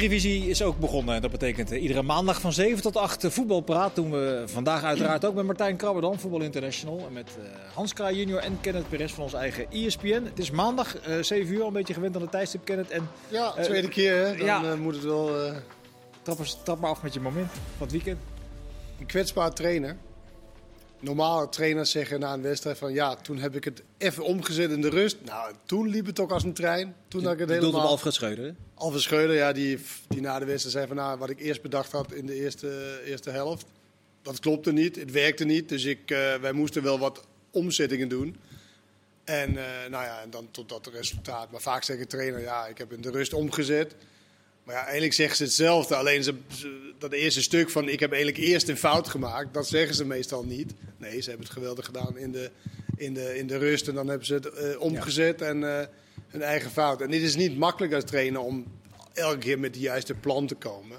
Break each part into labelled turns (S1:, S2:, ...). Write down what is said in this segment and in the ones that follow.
S1: Eredivisie is ook begonnen. Dat betekent eh, iedere maandag van 7 tot 8 eh, voetbalpraat. Doen we vandaag uiteraard ook met Martijn Krabberdam, Voetbal International. En met eh, Hans Kraai junior en Kenneth Perez van ons eigen ESPN. Het is maandag, eh 7 uur, al een beetje gewend aan de tijdstip, Kenneth. En
S2: Ja, tweede keer hè. Dan
S1: ja.
S2: moet het wel
S1: trap, eens- trap maar af met je moment van het weekend.
S2: een kwetsbaar trainer. Normaal trainers zeggen na een wedstrijd van ja, toen heb ik het even omgezet in de rust. Nou, toen liep het ook als een trein. Toen had ik het
S1: bedoelt op
S2: helemaal...
S1: Alfred Schreuder?
S2: Alves Schreuder, ja, die, die na de wedstrijd zei van nou, wat ik eerst bedacht had in de eerste, eerste helft. Dat klopte niet, het werkte niet. Dus ik, eh, wij moesten wel wat omzettingen doen. En eh, nou ja, en dan tot dat resultaat. Maar vaak zeggen trainer, ja, ik heb in de rust omgezet. Maar ja, eigenlijk zeggen ze hetzelfde. Alleen ze, ze- dat eerste stuk van ik heb eigenlijk eerst een fout gemaakt, dat zeggen ze meestal niet. Nee, ze hebben het geweldig gedaan in de, in de, in de rust. En dan hebben ze het eh, omgezet en eh, hun eigen fout. En dit is niet makkelijk als trainer om elke keer met de juiste plan te komen.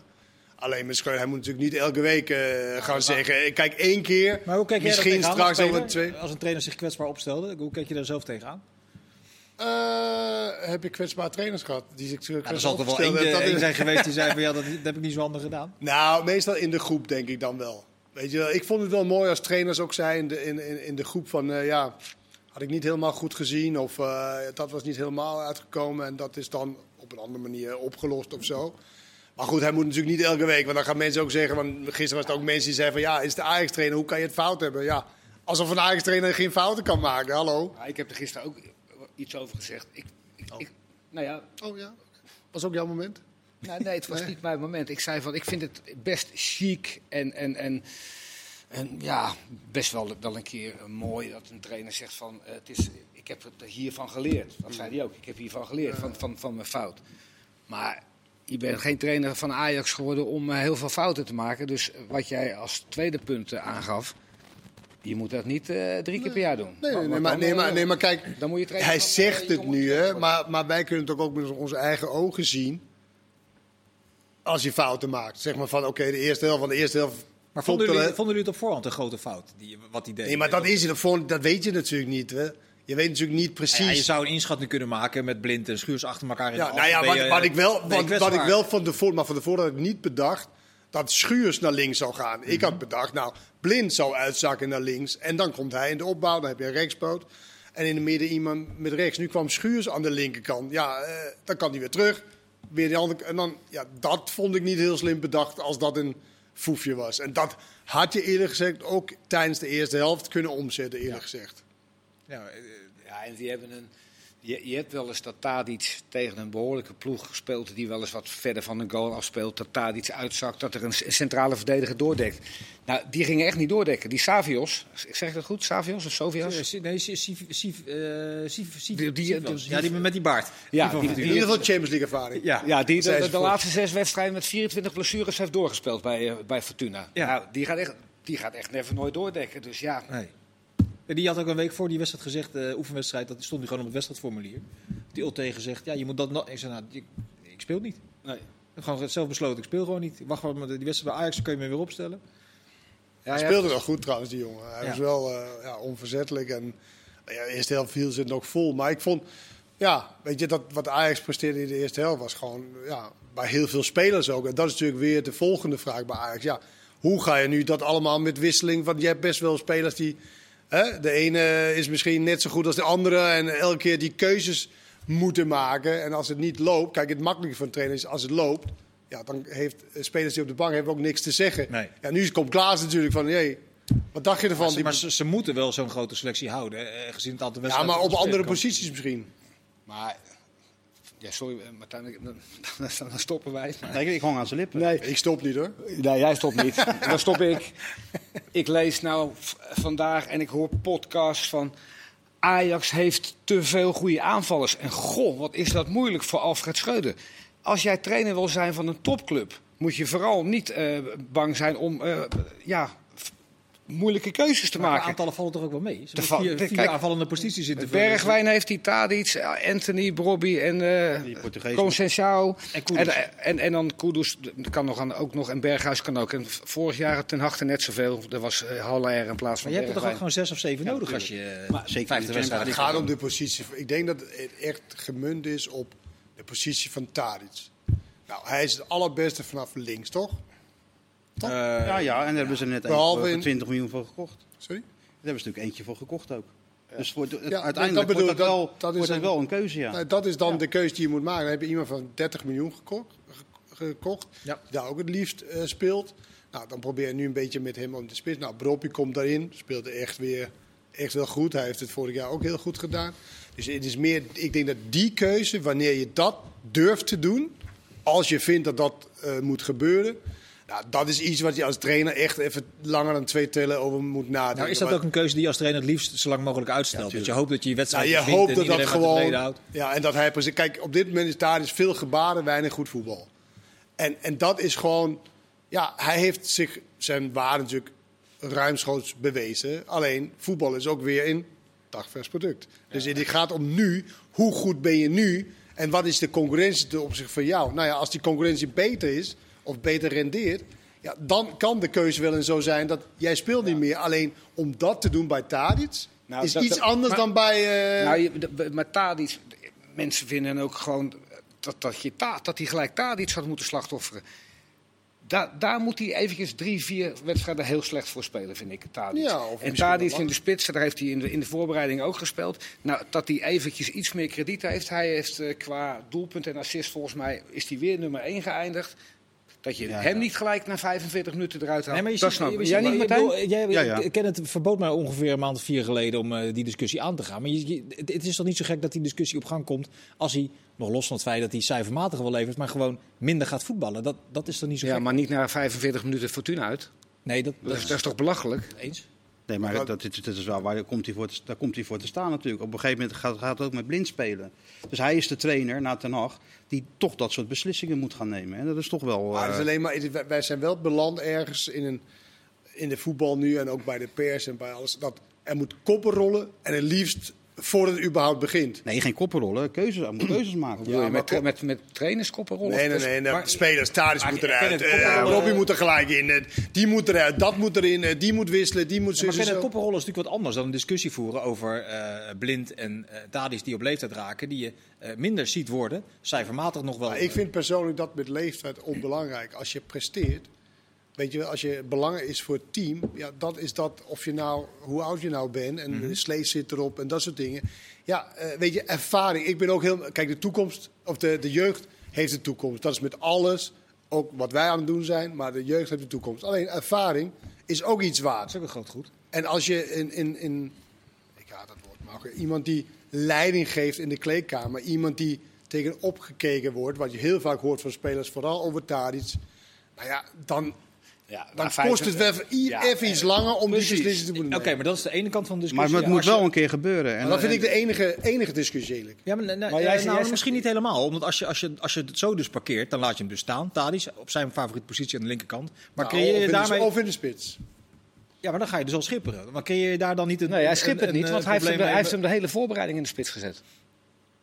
S2: Alleen Schreuder, hij moet natuurlijk niet elke week eh, gaan zeggen. Kijk, één keer,
S1: Maar hoe kijk jij
S2: misschien straks over twee.
S1: Als een trainer zich kwetsbaar opstelde, hoe kijk je daar zelf tegenaan?
S2: Eh, heb ik kwetsbare trainers gehad? Die zich
S1: Ja, er zal toch wel één,
S2: Dat
S1: zijn geweest die zei van ja, dat, dat heb ik niet zo handig gedaan.
S2: Nou, meestal in de groep denk ik dan wel. Weet je, wel, ik vond het wel mooi als trainers ook zei in de, in, in, de groep van eh, ja, had ik niet helemaal goed gezien of eh, dat was niet helemaal uitgekomen en dat is dan op een andere manier opgelost of zo. Maar goed, hij moet natuurlijk niet elke week, want dan gaan mensen ook zeggen, want gisteren was er ook mensen die zeiden van ja, is de Ajax-trainer, hoe kan je het fout hebben? Ja, alsof een Ajax-trainer geen fouten kan maken, hallo.
S3: Ja, ik heb er gisteren ook iets over gezegd. Ik, ik, ik- nou ja,
S2: Oh ja, was ook jouw moment?
S3: nou, nee, het was niet mijn moment. Ik zei van, ik vind het best chic en, en, en, en ja, best wel, wel een keer mooi dat een trainer zegt van, eh, het is, ik heb het hiervan geleerd. Dat zei hij ook. Ik heb hiervan geleerd, van, van, van mijn fout. Maar je bent geen trainer van Ajax geworden om eh, heel veel fouten te maken. Dus wat jij als tweede punt eh, aangaf, je moet dat niet eh, drie keer per jaar doen.
S2: Nee, nee,
S3: Want
S2: nee, maar, nee, maar,
S3: eh,
S2: nee, maar kijk,
S3: Dan moet je
S2: hij
S3: van,
S2: zegt het nu, hè, maar, maar wij kunnen het ook, ook met onze eigen ogen zien. Als je fouten maakt. Zeg maar van, oké, de eerste helft van de eerste helft.
S1: Maar vonden jullie, vonden jullie het op voorhand een grote fout, die, wat hij deed?
S2: Nee, maar dat is het. Dat weet je natuurlijk niet. Hè. Je weet natuurlijk niet precies.
S1: Ja, je zou een inschatting kunnen maken met blind en schuurs achter elkaar. In
S2: Ja,
S1: de
S2: nou ja, wat, wat ik wel, wat, wat ik wel van tevoren, maar van tevoren had ik niet bedacht dat Schuurs naar links zou gaan. Ik had bedacht, nou, Blind zou uitzakken naar links en dan komt hij in de opbouw, dan heb je een rechtspoot. En in de midden iemand met rechts. Nu kwam Schuurs aan de linkerkant. Ja, eh, dan kan hij weer terug. Weer die andere, en dan, ja, dat vond ik niet heel slim bedacht als dat een foefje was. En dat had je eerlijk gezegd ook tijdens de eerste helft kunnen omzetten, eerlijk gezegd.
S1: Eh,
S3: Ja, en die hebben een. Je, je hebt wel eens dat Tadic tegen een behoorlijke ploeg gespeeld. die wel eens wat verder van een goal afspeelt. Dat Tadic uitzakt, dat er een centrale verdediger doordekt. Nou, die gingen echt niet doordekken. Die Savios, zeg ik dat goed? Savios of Sovias?
S1: Nee, eh,
S3: die-
S1: Ja, die met die baard.
S3: Ja,
S1: Die
S2: In ieder geval Champions League ervaring.
S1: Ja.
S3: Ja, die de, laatste zes wedstrijden met 24 blessures heeft doorgespeeld bij, eh, bij Fortuna.
S1: Ja.
S3: Nou, die gaat echt, die gaat echt never nooit doordekken. Dus ja,
S1: Nee. Ja, Die had ook een week voor die wedstrijd gezegd, de oefenwedstrijd, dat stond nu gewoon op het wedstrijdformulier. Die Ulte gezegd, ja, je moet dat. nog- Ik zei, nou, ik, ik speel niet.
S3: nee.
S1: Ik heb gewoon zelf besloten, ik speel gewoon niet. Ik wacht wel met die wedstrijd bij Ajax, dan kun je me weer opstellen.
S3: Ja,
S2: Hij
S3: ja,
S2: speelde wel goed trouwens, die jongen. Hij
S1: Ja.
S2: was wel eh, ja, onverzettelijk. En ja, de eerste helft viel ze nog vol. Maar ik vond, ja, weet je, dat wat Ajax presteerde in de eerste helft was gewoon ja, bij heel veel spelers ook. En dat is natuurlijk weer de volgende vraag bij Ajax. Ja, hoe ga je nu dat allemaal met wisseling? Want je hebt best wel spelers die. Hè, de ene is misschien net zo goed als de andere. En elke keer die keuzes moeten maken. En als het niet loopt, kijk, het makkelijke van een trainer is als het loopt. Ja, dan heeft eh, spelers die op de bank hebben ook niks te zeggen.
S1: Nee.
S2: Ja, nu komt Klaas natuurlijk van, jee, wat dacht je ervan?
S1: Maar, ze,
S2: Die-
S1: maar ze, ze moeten wel zo'n grote selectie houden, eh, gezien het aantal
S2: ja,
S1: wedstrijden.
S2: maar op andere posities misschien.
S3: Maar, ja, sorry, eh, Martijn, ik- dan, dan, dan stoppen wij.
S4: Nee, ik hang aan zijn lippen.
S3: Nee,
S2: Ik stop niet hoor.
S3: nee, jij stopt niet. dan stop ik. Ik lees nou vandaag en ik hoor podcasts van... Ajax heeft te veel goede aanvallers. En goh, wat is dat moeilijk voor Alfred Schreuder. Als jij trainer wil zijn van een topclub... moet je vooral niet eh, bang zijn om eh, ja, moeilijke keuzes te
S1: Maar de
S3: maken.
S1: aantallen vallen toch ook wel mee? Ze
S3: De
S1: vier,
S3: de-
S1: vier
S3: kijk,
S1: aanvallende posities in te vullen.
S3: Bergwijn heeft die Tadic, eh, Anthony, Brobby en uh.
S1: En
S3: En,
S1: Kudus.
S3: en, en, dan Kudus kan nog aan, ook nog en Berghuis kan ook. En vorig jaar ten Harte net zoveel. Er was uh, Haller in plaats van
S1: Maar je hebt er toch ook gewoon zes of zeven nodig als je eh,
S4: Maar zeker
S1: vijfde
S4: de
S1: wedstrijd
S2: Het gaat om de positie. Ik denk dat het echt gemunt is op de positie van Tadic. Nou, hij is het allerbeste vanaf links, toch?
S1: Eh,
S4: ja, ja, en daar hebben ze net eentje
S2: Behalve
S4: voor
S2: in-
S4: 20 miljoen voor gekocht.
S2: Sorry?
S4: Daar hebben ze natuurlijk eentje voor gekocht ook. Dus voor, het-
S2: dat
S4: uiteindelijk
S2: bedoel
S4: wordt
S2: ik,
S4: dat,
S2: dat-
S4: wel,
S2: dat is
S4: wordt dat
S2: een-
S4: wel een keuze, ja.
S2: Nou, dat is dan de keuze die je moet maken. Dan heb je iemand van 30 miljoen gekocht, ge- gekocht
S1: Ja.
S2: die daar ook het liefst eh, speelt. Nou, dan probeer je nu een beetje met hem om de spits. Nou, Broppie komt daarin, speelde echt weer echt wel goed. Hij heeft het vorig jaar ook heel goed gedaan. Dus het is meer, ik denk dat die keuze, wanneer je dat durft te doen, als je vindt dat dat eh, moet gebeuren, nou, dat is iets wat je als trainer echt even langer dan twee tellen over moet nadenken.
S1: Nou, is dat ook een keuze die je als trainer het liefst zo lang mogelijk uitstelt? dat je hoopt dat je je
S2: nou,
S1: wedstrijd
S2: je
S1: wint
S2: hoopt
S1: en
S2: dat dat gewoon.
S1: houdt.
S2: Ja, en dat hij precies. Kijk, op dit moment is daar dus veel gebaren, weinig goed voetbal. En, en dat is gewoon. Ja, hij heeft zich zijn waarde natuurlijk ruimschoots bewezen. Alleen voetbal is ook weer een dagvers product. Dus het gaat om nu. Hoe goed ben je nu? En wat is de concurrentie ten opzichte van jou? Nou ja, als die concurrentie beter is of beter rendeert. Ja, dan kan de keuze wel en zo zijn dat jij speelt niet meer. Alleen om dat te doen bij Tadic
S3: Nou,
S2: is
S3: dat-
S2: iets anders
S3: maar-
S2: dan bij. eh,
S3: Nou, je, maar Tadic, mensen vinden ook gewoon dat, dat, je dat hij gelijk Tadic had moeten slachtofferen. Da, daar moet hij eventjes drie, vier wedstrijden heel slecht voor spelen, vind ik. Tadic.
S2: Ja,
S3: en Tadic in de spits, daar heeft hij in de, in de voorbereiding ook gespeeld. Nou, dat hij eventjes iets meer krediet heeft. Hij heeft eh, qua doelpunt en assist volgens mij is hij weer nummer 1 geëindigd. Dat je
S4: Ja,
S3: hem
S4: ja.
S3: niet gelijk na 45 minuten eruit haalt.
S1: Nee, maar
S3: dat snap ik. Jij niet,
S1: maar ik
S3: Martijn?
S1: bedoel, Jij,
S4: Ja, ja.
S1: ik ken het verbood mij ongeveer een maand of vier geleden om eh, die discussie aan te gaan. Maar je, je- het, het is toch niet zo gek dat die discussie op gang komt als hij, nog los van het feit dat hij cijfermatig wel levert, maar gewoon minder gaat voetballen. Dat, dat is toch niet zo
S3: Ja,
S1: gek?
S3: maar niet na 45 minuten Fortuna uit.
S1: Nee, dat,
S3: Dat is, dat is toch belachelijk?
S1: eens.
S4: Nee, maar dat, dat is wel waar komt hij voor te, daar komt hij voor te staan natuurlijk. Op een gegeven moment gaat, gaat het ook met blind spelen. Dus hij is de trainer na Ten Hag die toch dat soort beslissingen moet gaan nemen. En dat is toch wel...
S2: Maar is
S4: eh,
S2: alleen maar, is- wij- wij zijn wel beland ergens in, een, in de voetbal nu en ook bij de pers en bij alles. Dat er moet koppen rollen en het liefst voordat het überhaupt begint.
S4: Nee, geen koppenrollen. Keuzes, moet keuzes maken.
S3: Bedoel je
S2: maar
S3: met, met, met trainerskoppenrollen?
S2: Nee, nee,
S3: Dus-
S2: nee.
S1: maar-
S2: spelers, Tadic
S1: maar
S2: moet
S1: ik ken
S2: eruit.
S1: koppenrollen-
S2: Robbie moet er gelijk in. eh, Die moet eruit, dat moet erin, eh, die moet wisselen, die moet
S1: Ja, maar
S2: zo.
S1: Koppenrollen is natuurlijk wat anders dan een discussie voeren over eh, blind en eh Tadic die op leeftijd raken, die je eh, minder ziet worden, cijfermatig nog wel.
S2: Maar ik vind persoonlijk dat met leeftijd onbelangrijk. Als je presteert, weet je als je belangrijk is voor het team, ja, dat is dat of je nou, hoe oud je nou bent en de sleet zit erop en dat soort dingen. Ja, eh, weet je, ervaring. Ik ben ook heel, kijk, de toekomst, of de, de jeugd heeft de toekomst. Dat is met alles, ook wat wij aan het doen zijn, maar de jeugd heeft de toekomst. Alleen ervaring is ook iets waard.
S1: Dat is ook een groot goed.
S2: En als je in, in, in ik haat dat woord, maar ook iemand die leiding geeft in de kleedkamer, iemand die tegen opgekeken wordt, wat je heel vaak hoort van spelers, vooral over Tadic. Nou ja, dan,
S3: Ja,
S2: dan
S3: vijf-
S2: kost het wel even, i-
S3: Ja,
S2: even iets langer om
S3: precies.
S2: die beslissing te
S1: Oké,
S2: moeten nemen.
S1: maar dat is de ene kant van de
S4: Maar
S1: discussie.
S4: het
S1: Ja,
S4: moet wel een keer gebeuren. En,
S2: Maar dat vind ik de enige, enige discussie eigenlijk.
S1: Ja, maar, nou,
S3: Maar
S1: nou,
S3: jij-
S1: nou,
S3: jij zegt-
S1: misschien niet helemaal. Omdat als je, als, je, als je het zo dus parkeert, dan laat je hem dus staan. Tadic op zijn favoriete positie aan de linkerkant. Maar
S2: Nou,
S1: creëer je
S2: in de,
S1: daarmee...
S2: of in de spits.
S1: Ja, maar dan ga je dus al schipperen. Maar creëer je daar dan niet een
S3: Nee, hij het niet,
S1: een,
S3: want
S1: eh,
S3: hij heeft, hem, hij heeft hem de hele voorbereiding in de spits gezet.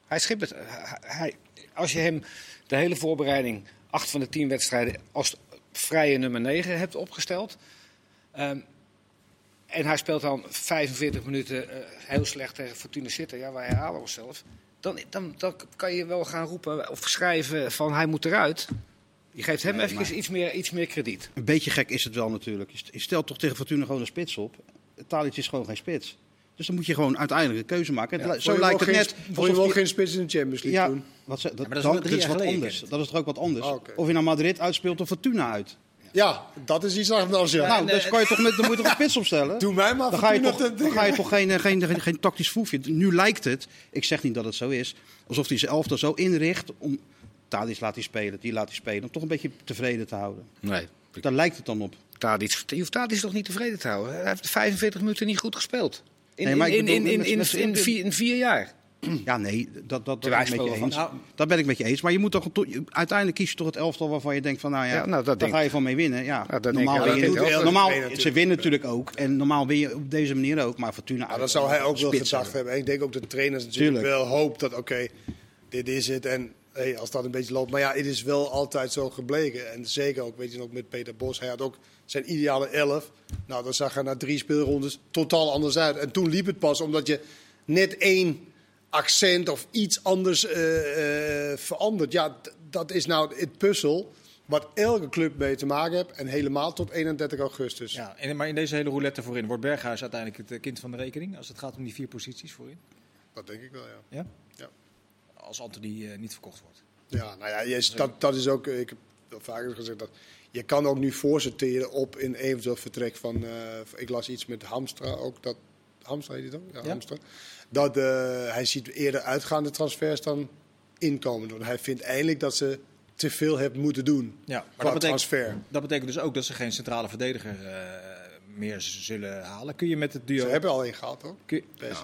S3: Hij schipt het. Hij, hij- als je hem de hele voorbereiding, acht van de tien wedstrijden, als vrije nummer 9 hebt opgesteld. ehm, en hij speelt dan 45 minuten eh, heel slecht tegen Fortuna Sittard. Ja, wij herhalen onszelf. Dan, dan, dan kan je wel gaan roepen of schrijven van hij moet eruit. Je geeft hem
S4: Nee, maar-
S3: iets, meer, iets meer krediet.
S4: Een beetje gek is het wel natuurlijk. Je st- Je stelt toch tegen Fortuna gewoon een spits op. Tadic is gewoon geen spits. Dus dan moet je gewoon uiteindelijk een keuze maken.
S2: Vond
S4: Zo
S2: je
S4: lijkt het
S2: geen-
S4: net.
S2: Vond je
S4: alsof
S2: wel geen spits in de Champions League
S4: Ja,
S2: toen?
S4: wat, ze- dat,
S1: maar dat is
S4: dan- dat wat anders. Dat is toch ook wat anders.
S2: Ah.
S4: Of je naar Madrid uitspeelt of Fortuna uit.
S2: Ja, dat is iets anders. Ja.
S4: nou, dus kan je toch met, dan moet je toch een spits opstellen?
S2: Doe mij maar
S4: Dan ga je toch, dan ga je toch geen, geen, geen, geen tactisch foefje. Nu lijkt het, ik zeg niet dat het zo is, alsof hij zijn elftal zo inricht om. Tadic laat hij spelen, die laat hij spelen. Om toch een beetje tevreden te houden.
S3: Nee.
S4: Daar lijkt het dan op.
S3: Tadic, je hoeft Tadic toch niet tevreden te houden. Hij heeft 45 minuten niet goed gespeeld. In,
S4: Nee, maar ik
S3: in, in,
S4: bedoel,
S3: in,
S4: met-
S3: in,
S4: met-
S3: in, vier, in vier jaar.
S4: Ja, nee, dat, dat, dat ben ik met je eens.
S3: van-
S1: Nou,
S4: Dat ben ik met je eens. Maar je moet toch, to- uiteindelijk kies je toch het elftal waarvan je denkt van, nou ja,
S3: Ja, nou, dat
S4: daar
S3: denk
S4: ga je van mee winnen. Ja,
S3: Ja, dat denk
S4: normaal
S3: ik. Ja,
S4: win je, normaal, ze winnen natuurlijk ook. En normaal win je op deze manier ook. Maar Fortuna...
S2: Ja, dat zou hij ook wel gedacht hebben. En ik denk ook dat de trainers natuurlijk
S4: Tuurlijk.
S2: wel hoopt dat, oké, dit is het. En hey, als dat een beetje loopt. Maar ja, het is wel altijd zo gebleken. En zeker ook, weet je nog, met Peter Bos. Hij had ook zijn ideale elf. Nou, dat zag er na drie speelrondes totaal anders uit. En toen liep het pas omdat je net één accent of iets anders eh, eh, verandert. Ja, dat is nou het puzzel wat elke club mee te maken heeft. En helemaal tot 31 augustus.
S1: Ja, en, maar in deze hele roulette voorin wordt Berghuis uiteindelijk het kind van de rekening. Als het gaat om die vier posities voorin.
S2: Dat denk ik wel, ja.
S1: Ja? Als Anthony eh, niet verkocht wordt.
S2: Ja, nou ja, je- dat, dat is ook, ik heb vaker gezegd, dat je kan ook nu voorsorteren op een eventueel vertrek van, eh, ik las iets met Hamstra ook, dat, Hamstra heet hij toch? Ja,
S1: Ja.
S2: Hamstra. Dat eh, hij ziet eerder uitgaande transfers dan inkomende. Want hij vindt eigenlijk dat ze te veel hebben moeten doen
S1: Ja, maar dat betekent,
S2: transfer.
S1: dat betekent dus ook dat ze geen centrale verdediger eh, meer zullen halen. Kun je met het duo...
S2: Ze hebben al één gehad, toch?
S1: kun je-.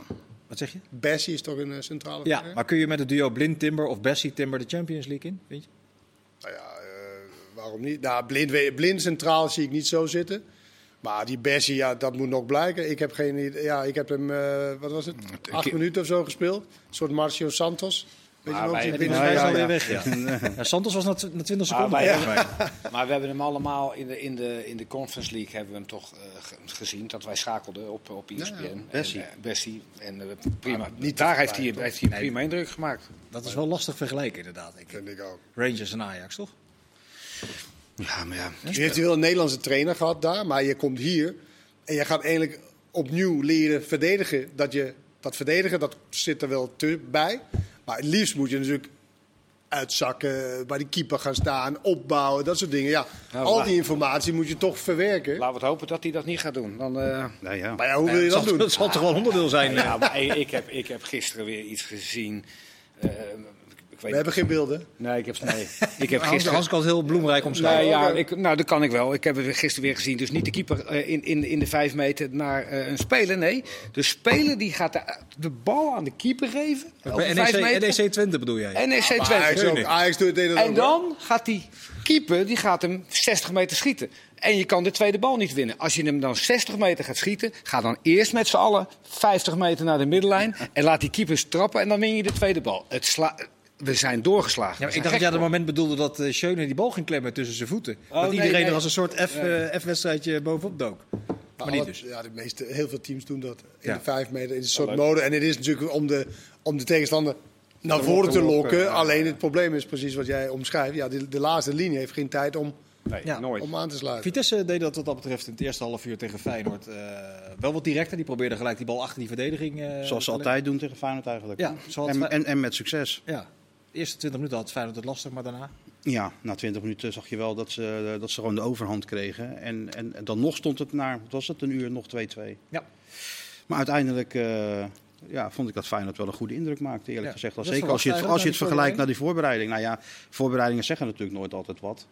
S1: Wat zeg je?
S2: Bessie is toch een eh, centrale
S1: Ja, maar kun je met het duo Blind Timber of Bessie Timber de Champions League in? Vind je?
S2: Nou ja, eh, waarom niet? Nou, blind, blind centraal zie ik niet zo zitten. Maar die Bessie, ja, dat moet nog blijken. Ik heb geen idee. Ja, ik heb hem, eh, wat was het? Acht minuten of zo gespeeld. Een soort Marcio Santos.
S3: Maar wij-
S2: binnen-
S4: ja,
S1: alweer
S4: ja.
S1: weg. Ja. Ja, Santos was na, tw- na 20 seconden.
S3: wij-
S1: volgens mij.
S3: Maar we hebben hem allemaal in de, in de, in de Conference League hebben we hem toch eh, ge- gezien. Dat wij schakelden op, op ESPN.
S2: Ja, ja.
S3: En,
S4: Bessie.
S3: eh, Bessie. En eh, prima.
S2: Maar niet
S3: Daar
S2: te
S3: heeft hij, heeft hij een prima indruk gemaakt.
S1: Dat is wel lastig vergelijken inderdaad. ik.
S2: Vind ik ook.
S1: Rangers en Ajax, toch?
S3: Ja, maar ja.
S2: Je heeft wel een Nederlandse trainer gehad daar. Maar je komt hier en je gaat eigenlijk opnieuw leren verdedigen. Dat, je, dat verdedigen, dat zit er wel te bij. Maar het liefst moet je natuurlijk uitzakken, bij de keeper gaan staan, opbouwen, dat soort dingen. Ja,
S3: Nou,
S2: al die informatie moet je toch verwerken.
S3: Laten we het hopen dat hij dat niet gaat doen. Dan, eh,
S4: Nou ja.
S2: Maar ja, hoe wil je dat
S1: zal,
S2: doen?
S1: Dat zal toch wel onderdeel zijn.
S3: ja,
S1: eh.
S3: maar ik, ik heb, ik heb gisteren weer iets gezien. Eh, ik weet
S2: We hebben geen beelden.
S3: Nee, ik heb, nee, ik heb gisteren...
S1: Hans kan het heel bloemrijk omschrijven.
S3: Nee, ja,
S2: Oké.
S3: ik, nou, dat kan ik wel. Ik heb het weer gisteren weer gezien. Dus niet de keeper eh, in, in, in de vijf meter naar eh, een speler. Nee, de speler die gaat de, de bal aan de keeper geven.
S1: Bij NEC,
S3: meter.
S1: NEC Twente bedoel jij?
S3: NEC
S2: Maar
S3: Twente.
S2: Ajax, ook, Ajax doet het en
S3: dan gaat die keeper die gaat hem 60 meter schieten. En je kan de tweede bal niet winnen. Als je hem dan 60 meter gaat schieten, ga dan eerst met z'n allen 50 meter naar de middenlijn. En laat die keepers trappen en dan win je de tweede bal. Het sla we zijn doorgeslagen.
S1: Ja, ik dacht dat jij het moment bedoelde dat uh, Schöne die bal ging klemmen tussen zijn voeten. dat
S3: nee,
S1: iedereen
S3: nee.
S1: er als een soort F, eh, F-wedstrijdje bovenop dook. Maar,
S2: Maar
S1: niet dus.
S2: Ja, de meeste, heel veel teams doen dat. In
S1: Ja.
S2: de vijf meter. In een soort mode. En het is natuurlijk om de, om de tegenstander naar voren te
S3: lokken,
S2: lokken.
S3: ja.
S2: Alleen het probleem is precies wat jij omschrijft. Ja, de, de laatste linie heeft geen tijd om,
S3: Nee,
S1: Ja.
S3: nooit.
S2: om aan te sluiten.
S1: Vitesse deed dat wat dat betreft in het eerste half uur tegen Feyenoord eh, wel wat directer. Die probeerde gelijk die bal achter die verdediging. eh,
S4: Zoals ze altijd doen tegen Feyenoord eigenlijk.
S1: Ja,
S4: en, en, en met succes.
S1: Ja, de eerste 20 minuten had Feyenoord het lastig, maar daarna...
S4: Ja, na 20 minuten zag je wel dat ze, dat ze gewoon de overhand kregen. En, en, en dan nog stond het naar, wat was het, een uur, nog 2-2.
S1: Ja.
S4: Maar uiteindelijk eh, ja, vond ik dat Feyenoord wel een goede indruk maakte, eerlijk
S1: Ja.
S4: gezegd. Zeker als je, het, als je het vergelijkt
S1: na
S4: naar die voorbereiding. Nou ja, voorbereidingen zeggen natuurlijk nooit altijd wat.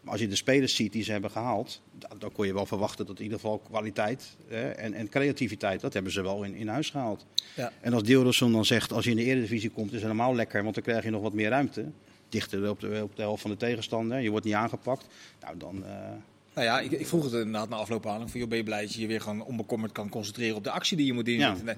S4: Maar als je de spelers ziet die ze hebben gehaald, da- dan kon je wel verwachten dat in ieder geval kwaliteit hè, en, en creativiteit, dat hebben ze wel in, in huis gehaald.
S1: Ja.
S4: En als Deelderson dan zegt, als je in de Eredivisie komt, is het helemaal lekker, want dan krijg je nog wat meer ruimte. Dichter op de, op de helft van de tegenstander, je wordt niet aangepakt. Nou, dan... eh,
S1: Nou ja, ik, ik vroeg het inderdaad na afloop aan. Van, joh, ben je blij dat je je weer gewoon onbekommerd kan concentreren op de actie die je moet inzetten? Nee,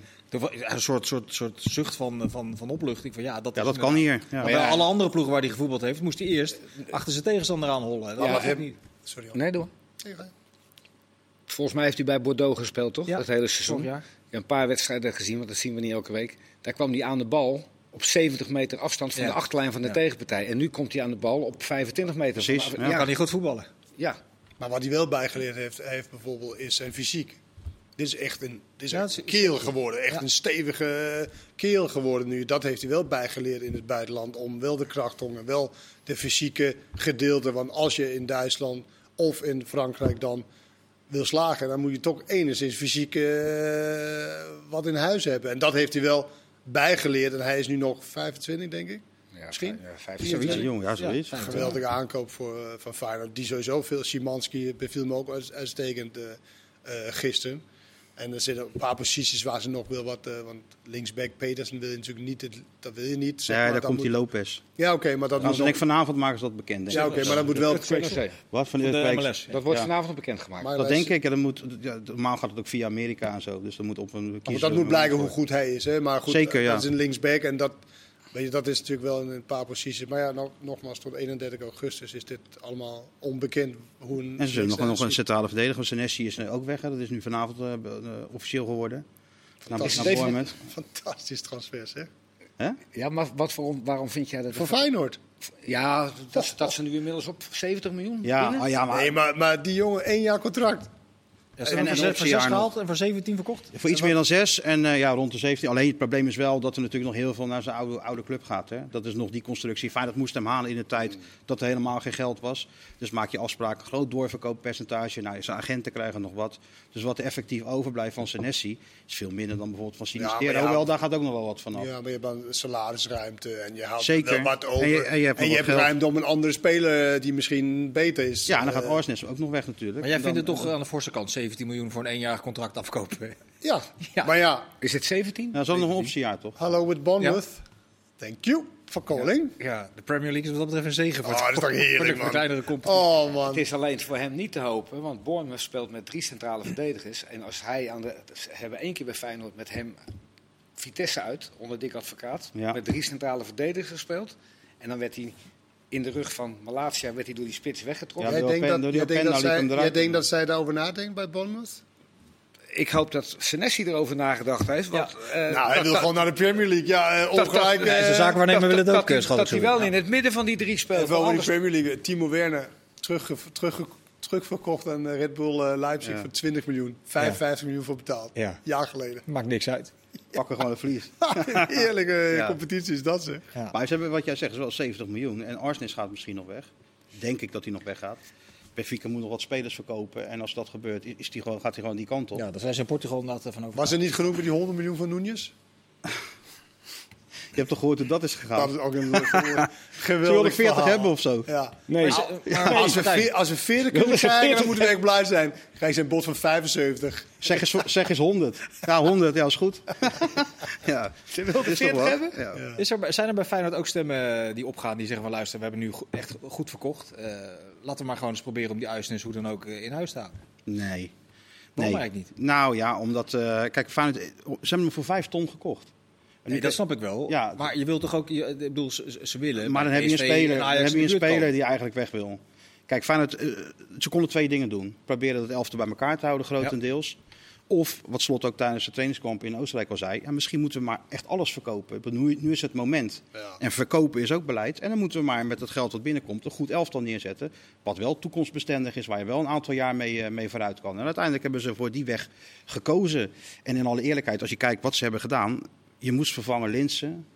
S1: een soort, soort, soort zucht van, van, van opluchting. Van, ja, dat,
S4: ja, dat kan hier. Ja.
S1: Maar bij alle andere ploegen waar hij gevoetbald heeft, moest hij eerst achter zijn tegenstander aanhollen. Dat
S3: Ja,
S1: mag niet.
S2: Sorry. hoor.
S3: Nee,
S2: je.
S3: Volgens mij heeft hij bij Bordeaux gespeeld, toch?
S1: Ja,
S3: Dat hele seizoen. heb een paar wedstrijden gezien, want dat zien we niet elke week. Daar kwam hij aan de bal op 70 meter afstand van
S1: Ja.
S3: de achterlijn van de
S1: Ja.
S3: tegenpartij. En nu komt hij aan de bal op 25 meter.
S4: Precies,
S3: Van-
S4: ja.
S1: Dan
S3: ja,
S1: kan hij goed voetballen.
S3: ja.
S2: Maar wat hij wel bijgeleerd heeft, heeft bijvoorbeeld, is zijn fysiek. Dit is echt een, dit is
S1: Ja,
S2: een keel geworden. Echt
S1: Ja.
S2: een stevige keel geworden nu. Dat heeft hij wel bijgeleerd in het buitenland. Om wel de krachtongen, wel de fysieke gedeelte. Want als je in Duitsland of in Frankrijk dan wil slagen, dan moet je toch enigszins fysiek eh, wat in huis hebben. En dat heeft hij wel bijgeleerd. En hij is nu nog 25, denk ik.
S3: Ja,
S2: Misschien?
S3: Ja, vijf,
S2: Ja.
S4: Ja, jong, ja, zoiets.
S1: Ja,
S2: Geweldige aankoop voor, eh, van Feyenoord. Die sowieso veel. Simanski beviel me ook uits- uitstekend eh, eh, gisteren. En er zitten een paar posities waar ze nog wil wat. eh, want linksback Petersen wil je natuurlijk niet. het- Dat wil je niet. zeg
S4: Ja,
S2: maar.
S4: daar komt die Lopez.
S2: Ja, oké, maar dat
S4: Als
S2: moet
S4: ik
S2: nog-
S4: vanavond maken ze dat bekend. denk
S2: Ja,
S4: ik.
S2: oké, maar dat moet wel.
S3: Het.
S4: Wat van de?
S1: MLS.
S3: Dat wordt
S4: Ja.
S3: vanavond bekendgemaakt.
S4: Dat denk ik. Ja, dat moet, ja, normaal gaat het ook via Amerika en zo. Dus dat moet op een
S2: maar dat moet blijken hoe goed hij is. Hè? Maar goed,
S4: Zeker,
S2: eh,
S4: ja.
S2: dat is een linksback. En dat, weet je, dat is natuurlijk wel in een paar posities. Maar ja, nog, nogmaals, tot 31 augustus is dit allemaal onbekend. Hoe een
S4: En ze zullen nog, nog een centrale verdediger. Senesi is nu ook weg. Hè. Dat is nu vanavond eh, eh, officieel geworden.
S2: Fantastisch.
S4: naar.
S2: Fantastisch transfers, hè?
S4: Hè?
S3: Ja, maar wat voor, waarom vind jij dat?
S2: Voor Feyenoord.
S3: Ja, dat, ze- dat ze nu inmiddels op 70 miljoen
S4: Ja, oh ja, maar
S2: Nee, maar, maar die jongen, één jaar contract.
S1: Ja, ze
S4: En-
S1: hebben
S4: en
S1: voor
S4: optie
S1: 6
S4: jaar nog.
S1: gehaald en voor 17 verkocht.
S4: Voor iets meer dan zes en eh, ja, rond de 17. Alleen het probleem is wel dat er natuurlijk nog heel veel naar zijn oude, oude club gaat. Hè? Dat is nog die constructie. Feyenoord moest hem halen in de tijd dat er helemaal geen geld was. Dus maak je afspraken, groot doorverkooppercentage. Nou, zijn agenten krijgen nog wat. Dus wat er effectief overblijft van Senesi is veel minder dan bijvoorbeeld van
S2: maar ja.
S4: Hoewel, daar gaat ook nog wel wat van af.
S2: Ja, maar je hebt dan salarisruimte en je houdt
S4: Zeker.
S2: wel wat over.
S4: En je- en je hebt
S2: ruimte om een andere speler die misschien beter is.
S4: Ja, en dan gaat
S2: Eh,
S4: Orsnes ook nog weg natuurlijk.
S1: Maar jij
S4: En
S1: vindt
S4: dan-
S1: het toch aan de forse kant 17 miljoen voor een eenjarig contract afkopen?
S2: Ja.
S1: Ja.
S2: maar ja,
S3: Is het 17?
S4: Ja, dat is ook nog een optiejaar toch?
S2: hallo with Bournemouth. Thank you for calling.
S1: Ja, de Premier League is wat dat betreft een zegen voor,
S2: Oh,
S1: het-
S2: dat is toch heerlijk,
S1: voor de
S2: man.
S1: kleinere competitie.
S2: Oh man.
S3: Het is alleen voor hem niet te hopen, want Bournemouth speelt met drie centrale verdedigers. En als hij aan de. Ze hebben één keer bij Feyenoord met hem Vitesse uit, onder dik advocaat.
S4: Ja.
S3: Met drie centrale verdedigers gespeeld. En dan werd hij in de rug van Malatia werd hij door die spits weggetrokken.
S4: Ja,
S2: jij
S4: door
S2: denkt
S4: Pen-
S2: dat, jij denkt dat, zij, jij denkt dat zij daarover nadenkt bij Bournemouth?
S3: Ik hoop dat Senesi erover nagedacht heeft. Want, eh,
S2: nou, hij
S3: dat-
S2: wil
S3: dat-
S2: gewoon naar de Premier League. Ja, eh,
S3: dat-
S2: ongelijk.
S3: dat-
S1: Nee,
S2: eh,
S1: zijn zaakwaarnemer willen het ook,
S3: dat,
S1: eh,
S3: dat, dat hij wel
S1: Ja.
S3: in het midden van die drie speelt.
S2: Over die
S3: Anders-
S2: Premier League. Timo Werner terugverkocht aan eh, Red Bull eh, Leipzig
S4: Ja.
S2: voor 20 miljoen. 55 miljoen voor betaald.
S1: Ja.
S2: Jaar geleden.
S1: Maakt niks uit.
S4: Pakken gewoon een vlies.
S2: Heerlijke
S4: Ja.
S2: competitie is dat, zeg.
S1: Ja.
S4: Maar ze hebben, wat jij zegt, is wel 70 miljoen. En Arsnes gaat misschien nog weg. Denk ik dat hij nog weggaat. Benfica moet nog wat spelers verkopen. En als dat gebeurt, is die gewoon, gaat hij gewoon die kant op.
S1: Ja, daar zijn ze in Portugal inderdaad van over.
S2: Was er niet genoeg met die 100 miljoen van Nunez?
S4: Je hebt toch gehoord hoe dat is gegaan?
S2: Dat is ook een
S4: Ze
S2: geweldig
S4: wilden 40
S2: verhaal.
S4: hebben of zo.
S2: Ja.
S3: Nee,
S1: Maar
S2: als, we veer- als we 40
S3: Wilden
S2: kunnen krijgen,
S3: 40
S2: dan moeten we echt blij zijn. Krijg je een bod van 75.
S4: Zeg eens, zeg eens 100. Ja, 100, ja, is goed. ja,
S3: Ze wilden
S4: is toch
S3: 40
S4: wat?
S3: hebben?
S4: Ja.
S1: Is er, zijn er bij Feyenoord ook stemmen die opgaan die zeggen van luister, we hebben nu echt goed verkocht. Eh, laten we maar gewoon eens proberen om die Uisnes hoe dan ook eh, in huis te houden.
S4: Nee.
S1: Waarom
S4: nee.
S1: eigenlijk niet?
S4: Nou ja, omdat... eh, kijk, Feyenoord, ze hebben hem voor 5 ton gekocht.
S1: Nee, dat snap ik wel.
S4: Ja.
S1: maar je wilt toch ook, ik bedoel, ze, ze willen.
S4: Maar dan heb je een speler, dan heb je een speler die eigenlijk weg wil. Kijk, Feyenoord, eh, ze konden twee dingen doen. Proberen het elftal bij elkaar te houden, grotendeels. Of, wat Slot ook tijdens de trainingskamp in Oostenrijk al zei... Ja, misschien moeten we maar echt alles verkopen. Nu, nu is het moment.
S2: Ja.
S4: En verkopen is ook beleid. En dan moeten we maar met het geld wat binnenkomt... een goed elftal neerzetten. Wat wel toekomstbestendig is, waar je wel een aantal jaar mee, eh, mee vooruit kan. En uiteindelijk hebben ze voor die weg gekozen. En in alle eerlijkheid, als je kijkt wat ze hebben gedaan... Je moest vervangen Linsen,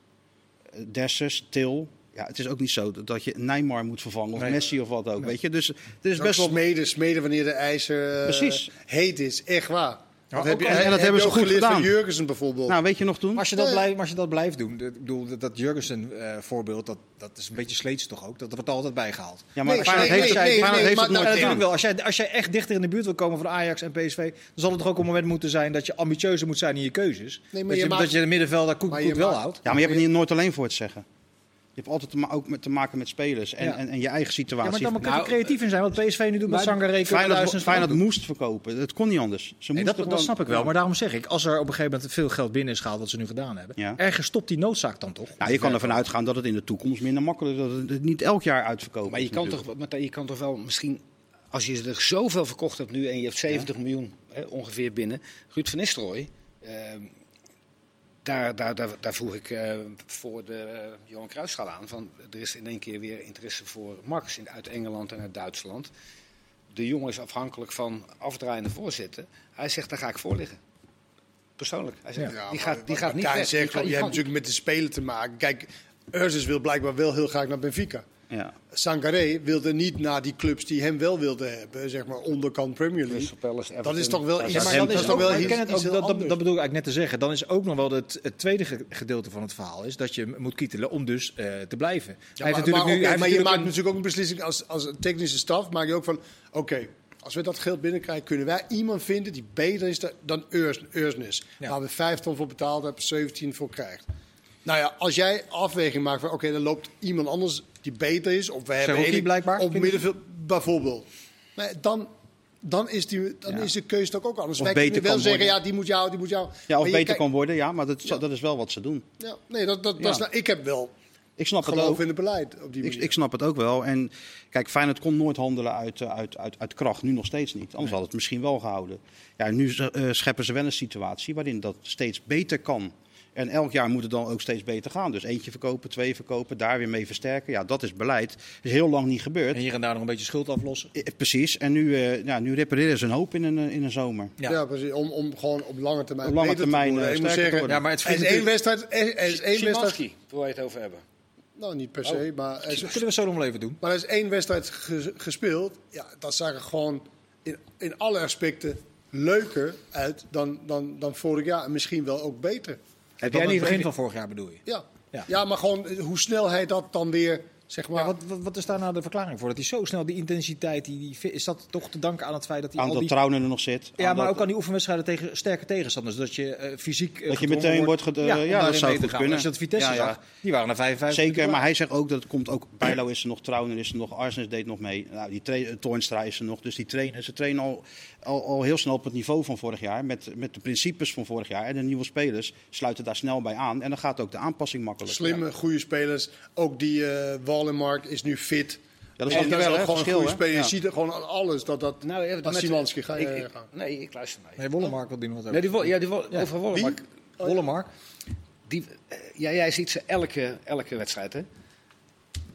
S4: eh, Dessers, Til. Ja, het is ook niet zo dat- je Neymar moet vervangen of
S1: Nee.
S4: Messi of wat ook. Weet je? Dus er is
S2: Best
S4: best wel.
S2: smeden, smeden wanneer de ijzer eh,
S4: heet
S2: is. Echt waar. Dat
S1: ook
S2: heb je,
S1: al-
S2: en
S4: en dat
S2: heb
S4: hebben ze
S2: ook
S4: goed
S2: geleerd
S4: gedaan.
S2: van Jurgensen bijvoorbeeld.
S4: Nou, weet je nog toen?
S1: Maar als je dat, blijft, als je dat blijft doen, ik bedoel, dat, dat Jurgensen eh, voorbeeld, dat, dat is een beetje sleets toch ook? Dat wordt altijd bijgehaald.
S4: Ja, maar
S2: Nee,
S4: heeft het,
S2: nee, nee,
S4: Feyenoord
S2: nee,
S4: heeft
S2: maar
S4: het nooit
S1: natuurlijk wel. Als jij, als jij echt dichter in de buurt wil komen van Ajax en PSV, dan zal het toch ook een moment moeten zijn dat je ambitieuzer moet zijn in je keuzes.
S2: Nee, maar
S1: dat,
S2: je
S1: je,
S2: maakt-
S1: dat je de middenvelder Koek,
S2: maar
S1: Koek
S2: je
S1: wel
S2: maakt-
S1: houdt.
S4: Ja, maar je hebt het niet nooit alleen voor het zeggen. Je hebt altijd te ma- ook met, te maken met spelers en,
S1: Ja.
S4: en, en je eigen
S1: Ja,
S4: situatie.
S1: maar dan moet je
S3: Nou,
S1: creatief in zijn. Wat PSV nu doet met Sangaré,
S4: Feyenoord,
S1: Feyenoord,
S4: moest verkopen. Het kon niet anders. Ze
S1: Nee, dat, dat snap ik wel,
S4: Ja.
S1: maar daarom zeg ik, als er op een gegeven moment veel geld binnen is gehaald, wat ze nu gedaan hebben,
S4: Ja.
S1: ergens stopt die noodzaak dan toch?
S4: Ja, je kan ervan uitgaan dat het in de toekomst minder makkelijk is. Dat het niet elk jaar uitverkopen
S3: Maar je
S4: is
S3: kan,
S4: natuurlijk.
S3: toch, maar je kan toch wel misschien, als je er zoveel verkocht hebt nu en je hebt 70 miljoen hè, ongeveer binnen. Ruud van Nistelrooy, eh, daar, daar, daar, daar vroeg ik eh, voor de eh, Johan Cruijffschaal aan. Van, er is in één keer weer interesse voor Max in, uit Engeland en uit Duitsland. De jongen is afhankelijk van afdraaiende voorzitten. Hij zegt, daar ga ik voor liggen. Persoonlijk. Hij zegt,
S2: Ja,
S3: die gaat, die gaat niet weg.
S2: Zegt,
S3: Je
S2: hebt natuurlijk met de speler te maken. Kijk, Ursus wil blijkbaar wel heel graag naar Benfica.
S4: Ja.
S2: Sangaré wilde niet naar die clubs die hem wel wilden hebben, zeg maar onderkant Premier League. Dat is toch wel iets-
S1: Ja, maar is ook,
S2: wel
S1: ik
S2: iets-
S1: ken het ook
S2: iets heel
S1: dat, dat, bedoel ik eigenlijk net te zeggen. Dan is ook nog wel het, het tweede ge- gedeelte van het verhaal, is dat je moet kietelen om dus eh, te blijven.
S2: Ja,
S1: Hij heeft
S2: maar,
S1: natuurlijk
S2: maar,
S1: nu, hij
S2: maar je maakt
S1: natuurlijk een-
S2: natuurlijk ook een beslissing als, als technische staf. Maak je ook van, oké, als we dat geld binnenkrijgen, kunnen wij iemand vinden die beter is da- dan Urs- Ursnes.
S1: Ja.
S2: Waar we 5 ton voor betaald hebben, 17 voor krijgt. Nou ja, als jij afweging maakt van, oké, dan loopt iemand anders die beter is. Of we hebben een-
S1: blijkbaar,
S2: Op middenveld, bijvoorbeeld. Nee, dan... Dan is, die, dan
S4: Ja.
S2: is de keuze toch ook anders.
S4: Of
S2: Wij
S4: beter
S2: kunnen wel
S4: kan
S2: zeggen,
S4: worden.
S2: ja, die moet jou, die moet jou.
S4: Ja, of beter kan worden, ja, maar dat, dat is wel wat ze doen.
S2: Ja, nee, dat, dat,
S4: Ja.
S2: dat is, nou- ik heb wel
S4: Ik snap het
S2: geloof
S4: ook.
S2: in het beleid op die
S4: Ik,
S2: manier.
S4: ik snap het ook wel. En kijk, Feyenoord kon nooit handelen uit, eh, uit, uit, uit kracht. Nu nog steeds niet. Anders had het misschien wel gehouden. Ja, nu eh, scheppen ze wel een situatie waarin dat steeds beter kan. En elk jaar moet het dan ook steeds beter gaan. Dus eentje verkopen, twee verkopen, daar weer mee versterken. Ja, dat is beleid. Dat is heel lang niet gebeurd.
S1: En hier en daar nog een beetje schuld aflossen.
S4: Eh, Precies. En nu, eh, ja, nu repareren ze een hoop in een, eh, in een zomer.
S1: Ja.
S2: Ja, precies. Om, om gewoon op lange termijn
S4: Op lange
S2: beter
S4: termijn,
S2: te worden. zeggen,
S4: worden.
S1: Ja, maar het
S2: is één wedstrijd... Er is één wedstrijd...
S3: Wil je het over hebben?
S2: Nou, niet per se,
S1: Oh.
S2: maar... Er is,
S1: Dat kunnen we zo nog wel even doen.
S2: maar er is één wedstrijd ge- gespeeld. Ja, dat zag er gewoon in, in alle aspecten leuker uit dan, dan, dan vorig jaar. En misschien wel ook beter.
S1: Heb
S3: jij niet-
S1: begin van vorig jaar bedoel je?
S2: Ja,
S1: Ja.
S2: ja. maar gewoon hoe snel hij dat dan weer, zeg maar...
S1: Wat, wat, wat is daar nou de verklaring voor? Dat hij zo snel die intensiteit, die, is dat toch te danken aan het feit dat hij
S4: Aan
S1: al
S4: dat
S1: die...
S4: Trouwen er nog zit.
S1: Ja, maar
S4: dat-
S1: ook aan die oefenwedstrijden tegen sterke tegenstanders. Dat je eh, fysiek. eh,
S4: Dat je meteen wordt ja, dat zou goed
S1: gaan.
S4: kunnen.
S1: Als je dat Vitesse
S4: Ja, ja.
S1: zag, die waren naar 55.
S4: Zeker, maar hij zegt ook dat het komt ook. Bijlo is er nog, Trouwen is er nog, Arsenis deed nog mee. Nou, die tra- Toornstra is er nog. Dus die trainen, ze trainen al, al, al heel snel op het niveau van vorig jaar. Met, met de principes van vorig jaar. En de nieuwe spelers sluiten daar snel bij aan. En dan gaat ook de aanpassing makkelijk.
S2: Slimme, goede spelers. Ook die eh Wallenmark is nu fit.
S4: Ja, dat is
S2: En
S4: wel een
S2: gewoon een
S4: verschil.
S2: goede speler.
S4: Ja.
S2: Je ziet er gewoon aan alles dat dat...
S3: Nou, ja,
S2: Als je
S3: ik- ik-
S2: gaan.
S3: Nee, ik luister mee.
S1: Nee, Wollemark wil die nog wat
S3: Nee,
S1: over.
S3: die, Wo- ja, die Wo- over Wollemark.
S1: Wollemark.
S3: Die, eh, ja, jij ziet ze elke, elke wedstrijd, hè?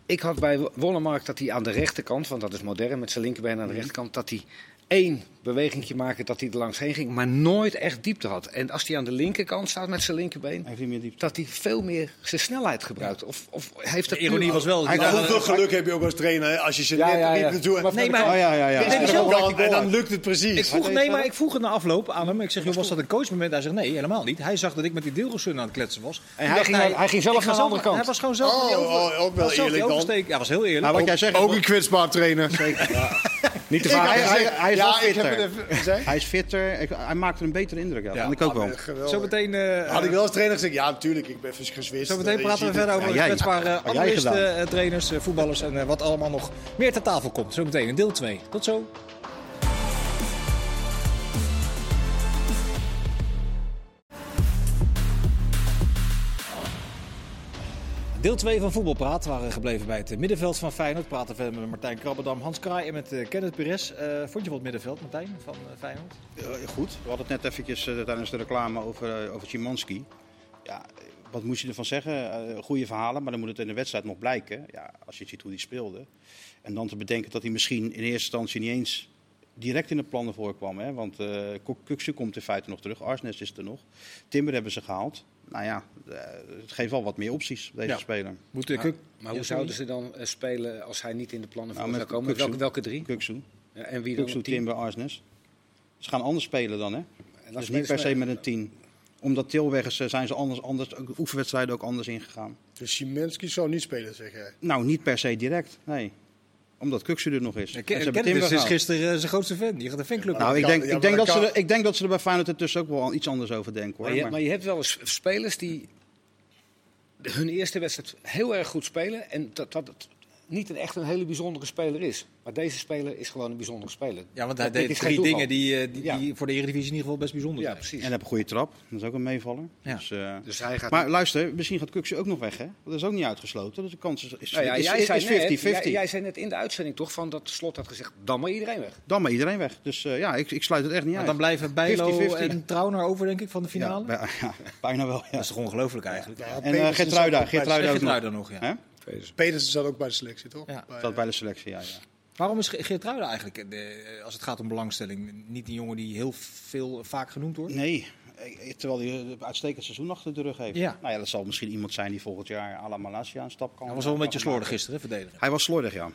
S3: Ik had bij Wo- Wollemark dat hij aan de rechterkant, want dat is modern, met zijn linkerbeen aan de rechterkant, dat hij één bewegingje maakte dat hij er langs heen ging, maar nooit echt diepte had. En als hij aan de linkerkant staat met zijn linkerbeen,
S4: Hij heeft meer diepte.
S3: dat hij veel meer zijn snelheid gebruikt. Of, of heeft
S1: De
S3: het
S1: ironie was wel.
S2: Hij hoeveel geluk heb je ook als trainer als je ze
S3: Ja,
S2: net
S3: ja,
S2: niet hebt.
S1: Nee,
S2: de
S1: maar-.
S4: Oh ja, ja, ja.
S2: En dan- en lukt het precies.
S1: Ik vroeg, nee, maar ik vroeg het na afloop aan hem. Ik zeg, joh, was dat een coachmoment? Hij zegt, nee, helemaal niet. Hij zag dat ik met die deelgesun aan het kletsen was. Toen
S3: hij ging- hij ging zelf naar de andere kant.
S1: Hij was gewoon zelf...
S2: Oh, oh, ook wel eerlijk dan.
S1: Ja, was heel eerlijk.
S4: Nou,
S2: Ook een kwetsbaar trainer.
S3: Niet te vaak.
S4: hij- hij- hij is wel
S2: ja, ik heb
S4: fitter.
S2: Even
S4: hij is fitter. Ik- Hij maakte een betere indruk. Ja, ik ook wel.
S2: Ah, geweldig.
S1: Zometeen eh,
S2: Had ik wel als trainer gezegd, ja natuurlijk, ik ben geswist.
S1: Zometeen
S2: Je
S1: praten we verder over
S4: Ja, jij.
S1: kwetsbare analisten, eh, trainers, eh, voetballers en eh, wat allemaal nog meer ter tafel komt. Zometeen in deel 2. Tot zo. Deel 2 van Voetbalpraat. We waren gebleven bij het middenveld van Feyenoord. Praten verder met Martijn Krabbedam, Hans Kraai en met eh, Kenneth Perez. Eh, vond je het middenveld, Martijn, van eh, Feyenoord?
S4: Goed, we hadden het net eventjes tijdens de reclame over, over Szymanski. Ja, wat moet je ervan zeggen? Goede verhalen, maar dan moet het in de wedstrijd nog blijken. Ja, als je ziet hoe hij speelde. En dan te bedenken dat hij misschien in eerste instantie niet eens direct in de plannen voorkwam. Hè? Want uh, Kuksu komt in feite nog terug, Arsnes is er nog. Timber hebben ze gehaald. Nou ja, uh, het geeft wel wat meer opties, deze
S1: Ja.
S4: speler.
S1: Moet de
S3: Maar, maar hoe zouden ze dan eh, spelen als hij niet in de plannen voor
S4: Nou,
S3: zou
S4: met
S3: komen? Welke, welke drie?
S4: Kuksu,
S3: Ja, en wie dan
S4: Kuksu
S3: tien?
S4: Timber, Arsnes. Ze gaan anders spelen dan, hè?
S3: En dan
S4: Dus niet per se met een 10. Omdat Tilweg is, eh, zijn ze anders, anders ook oefenwedstrijden ook anders ingegaan.
S2: Dus Szymanski zou niet spelen, zeg jij.
S4: Nou, niet per se direct, nee. Omdat Kuksu er nog is.
S1: Ja,
S4: En
S1: Ken- is gisteren eh, zijn grootste fan. Die gaat een fanclub
S4: Nou, ik denk, ik, denk
S2: dat
S4: ze er, ik denk dat ze er bij Feyenoord ertussen ook wel iets anders over denken. Hoor.
S3: Maar je,
S4: Maar-
S3: maar je hebt wel eens spelers die hun eerste wedstrijd heel erg goed spelen. En dat, dat het niet een echt een hele bijzondere speler is. Maar deze speler is gewoon een bijzondere speler.
S1: Ja, want hij
S3: Dat-
S1: deed drie
S3: toeval.
S1: dingen die, eh, die,
S3: Ja.
S1: die voor de Eredivisie in ieder geval best bijzonder
S3: Ja,
S1: zijn.
S3: precies.
S4: En hij heeft een goede trap, dat is ook een meevaller.
S1: Ja.
S4: Dus,
S3: hij gaat
S4: maar luister, misschien gaat Kuksu ook nog weg, hè? Dat is ook niet uitgesloten. Dus de kans is, is,
S3: Nou ja, jij, zei
S4: 50-50.
S3: net, jij, jij zei net in de uitzending toch van dat Slot had gezegd, dan maar iedereen weg.
S4: Dan maar iedereen weg. Dus eh, ja, ik, ik sluit het echt niet
S1: Maar
S4: uit.
S1: dan blijven Bijlo
S4: 50-50.
S1: en Trauner over, denk ik, van de finale.
S4: Ja, bij- ja, bijna wel, ja.
S1: Dat is toch ongelooflijk eigenlijk.
S2: Ja,
S4: En uh, Geertruida, nog,
S1: ja.
S2: Pedersen zat ook bij de selectie, toch?
S1: Ja.
S2: Bij,
S4: Dat bij de selectie, ja. ja.
S1: Waarom is Ge- Geertruida eigenlijk, eh, de- als het gaat om belangstelling, niet een jongen die heel veel vaak genoemd wordt?
S4: Nee, eh, terwijl hij een uitstekend seizoen achter de rug heeft.
S1: Ja.
S4: Nou ja, dat zal misschien iemand zijn die volgend jaar à la Malaysia een stap kan
S1: Hij was wel een beetje slordig
S4: maken.
S1: gisteren, hè, verdedigen.
S4: Hij was slordig, ja.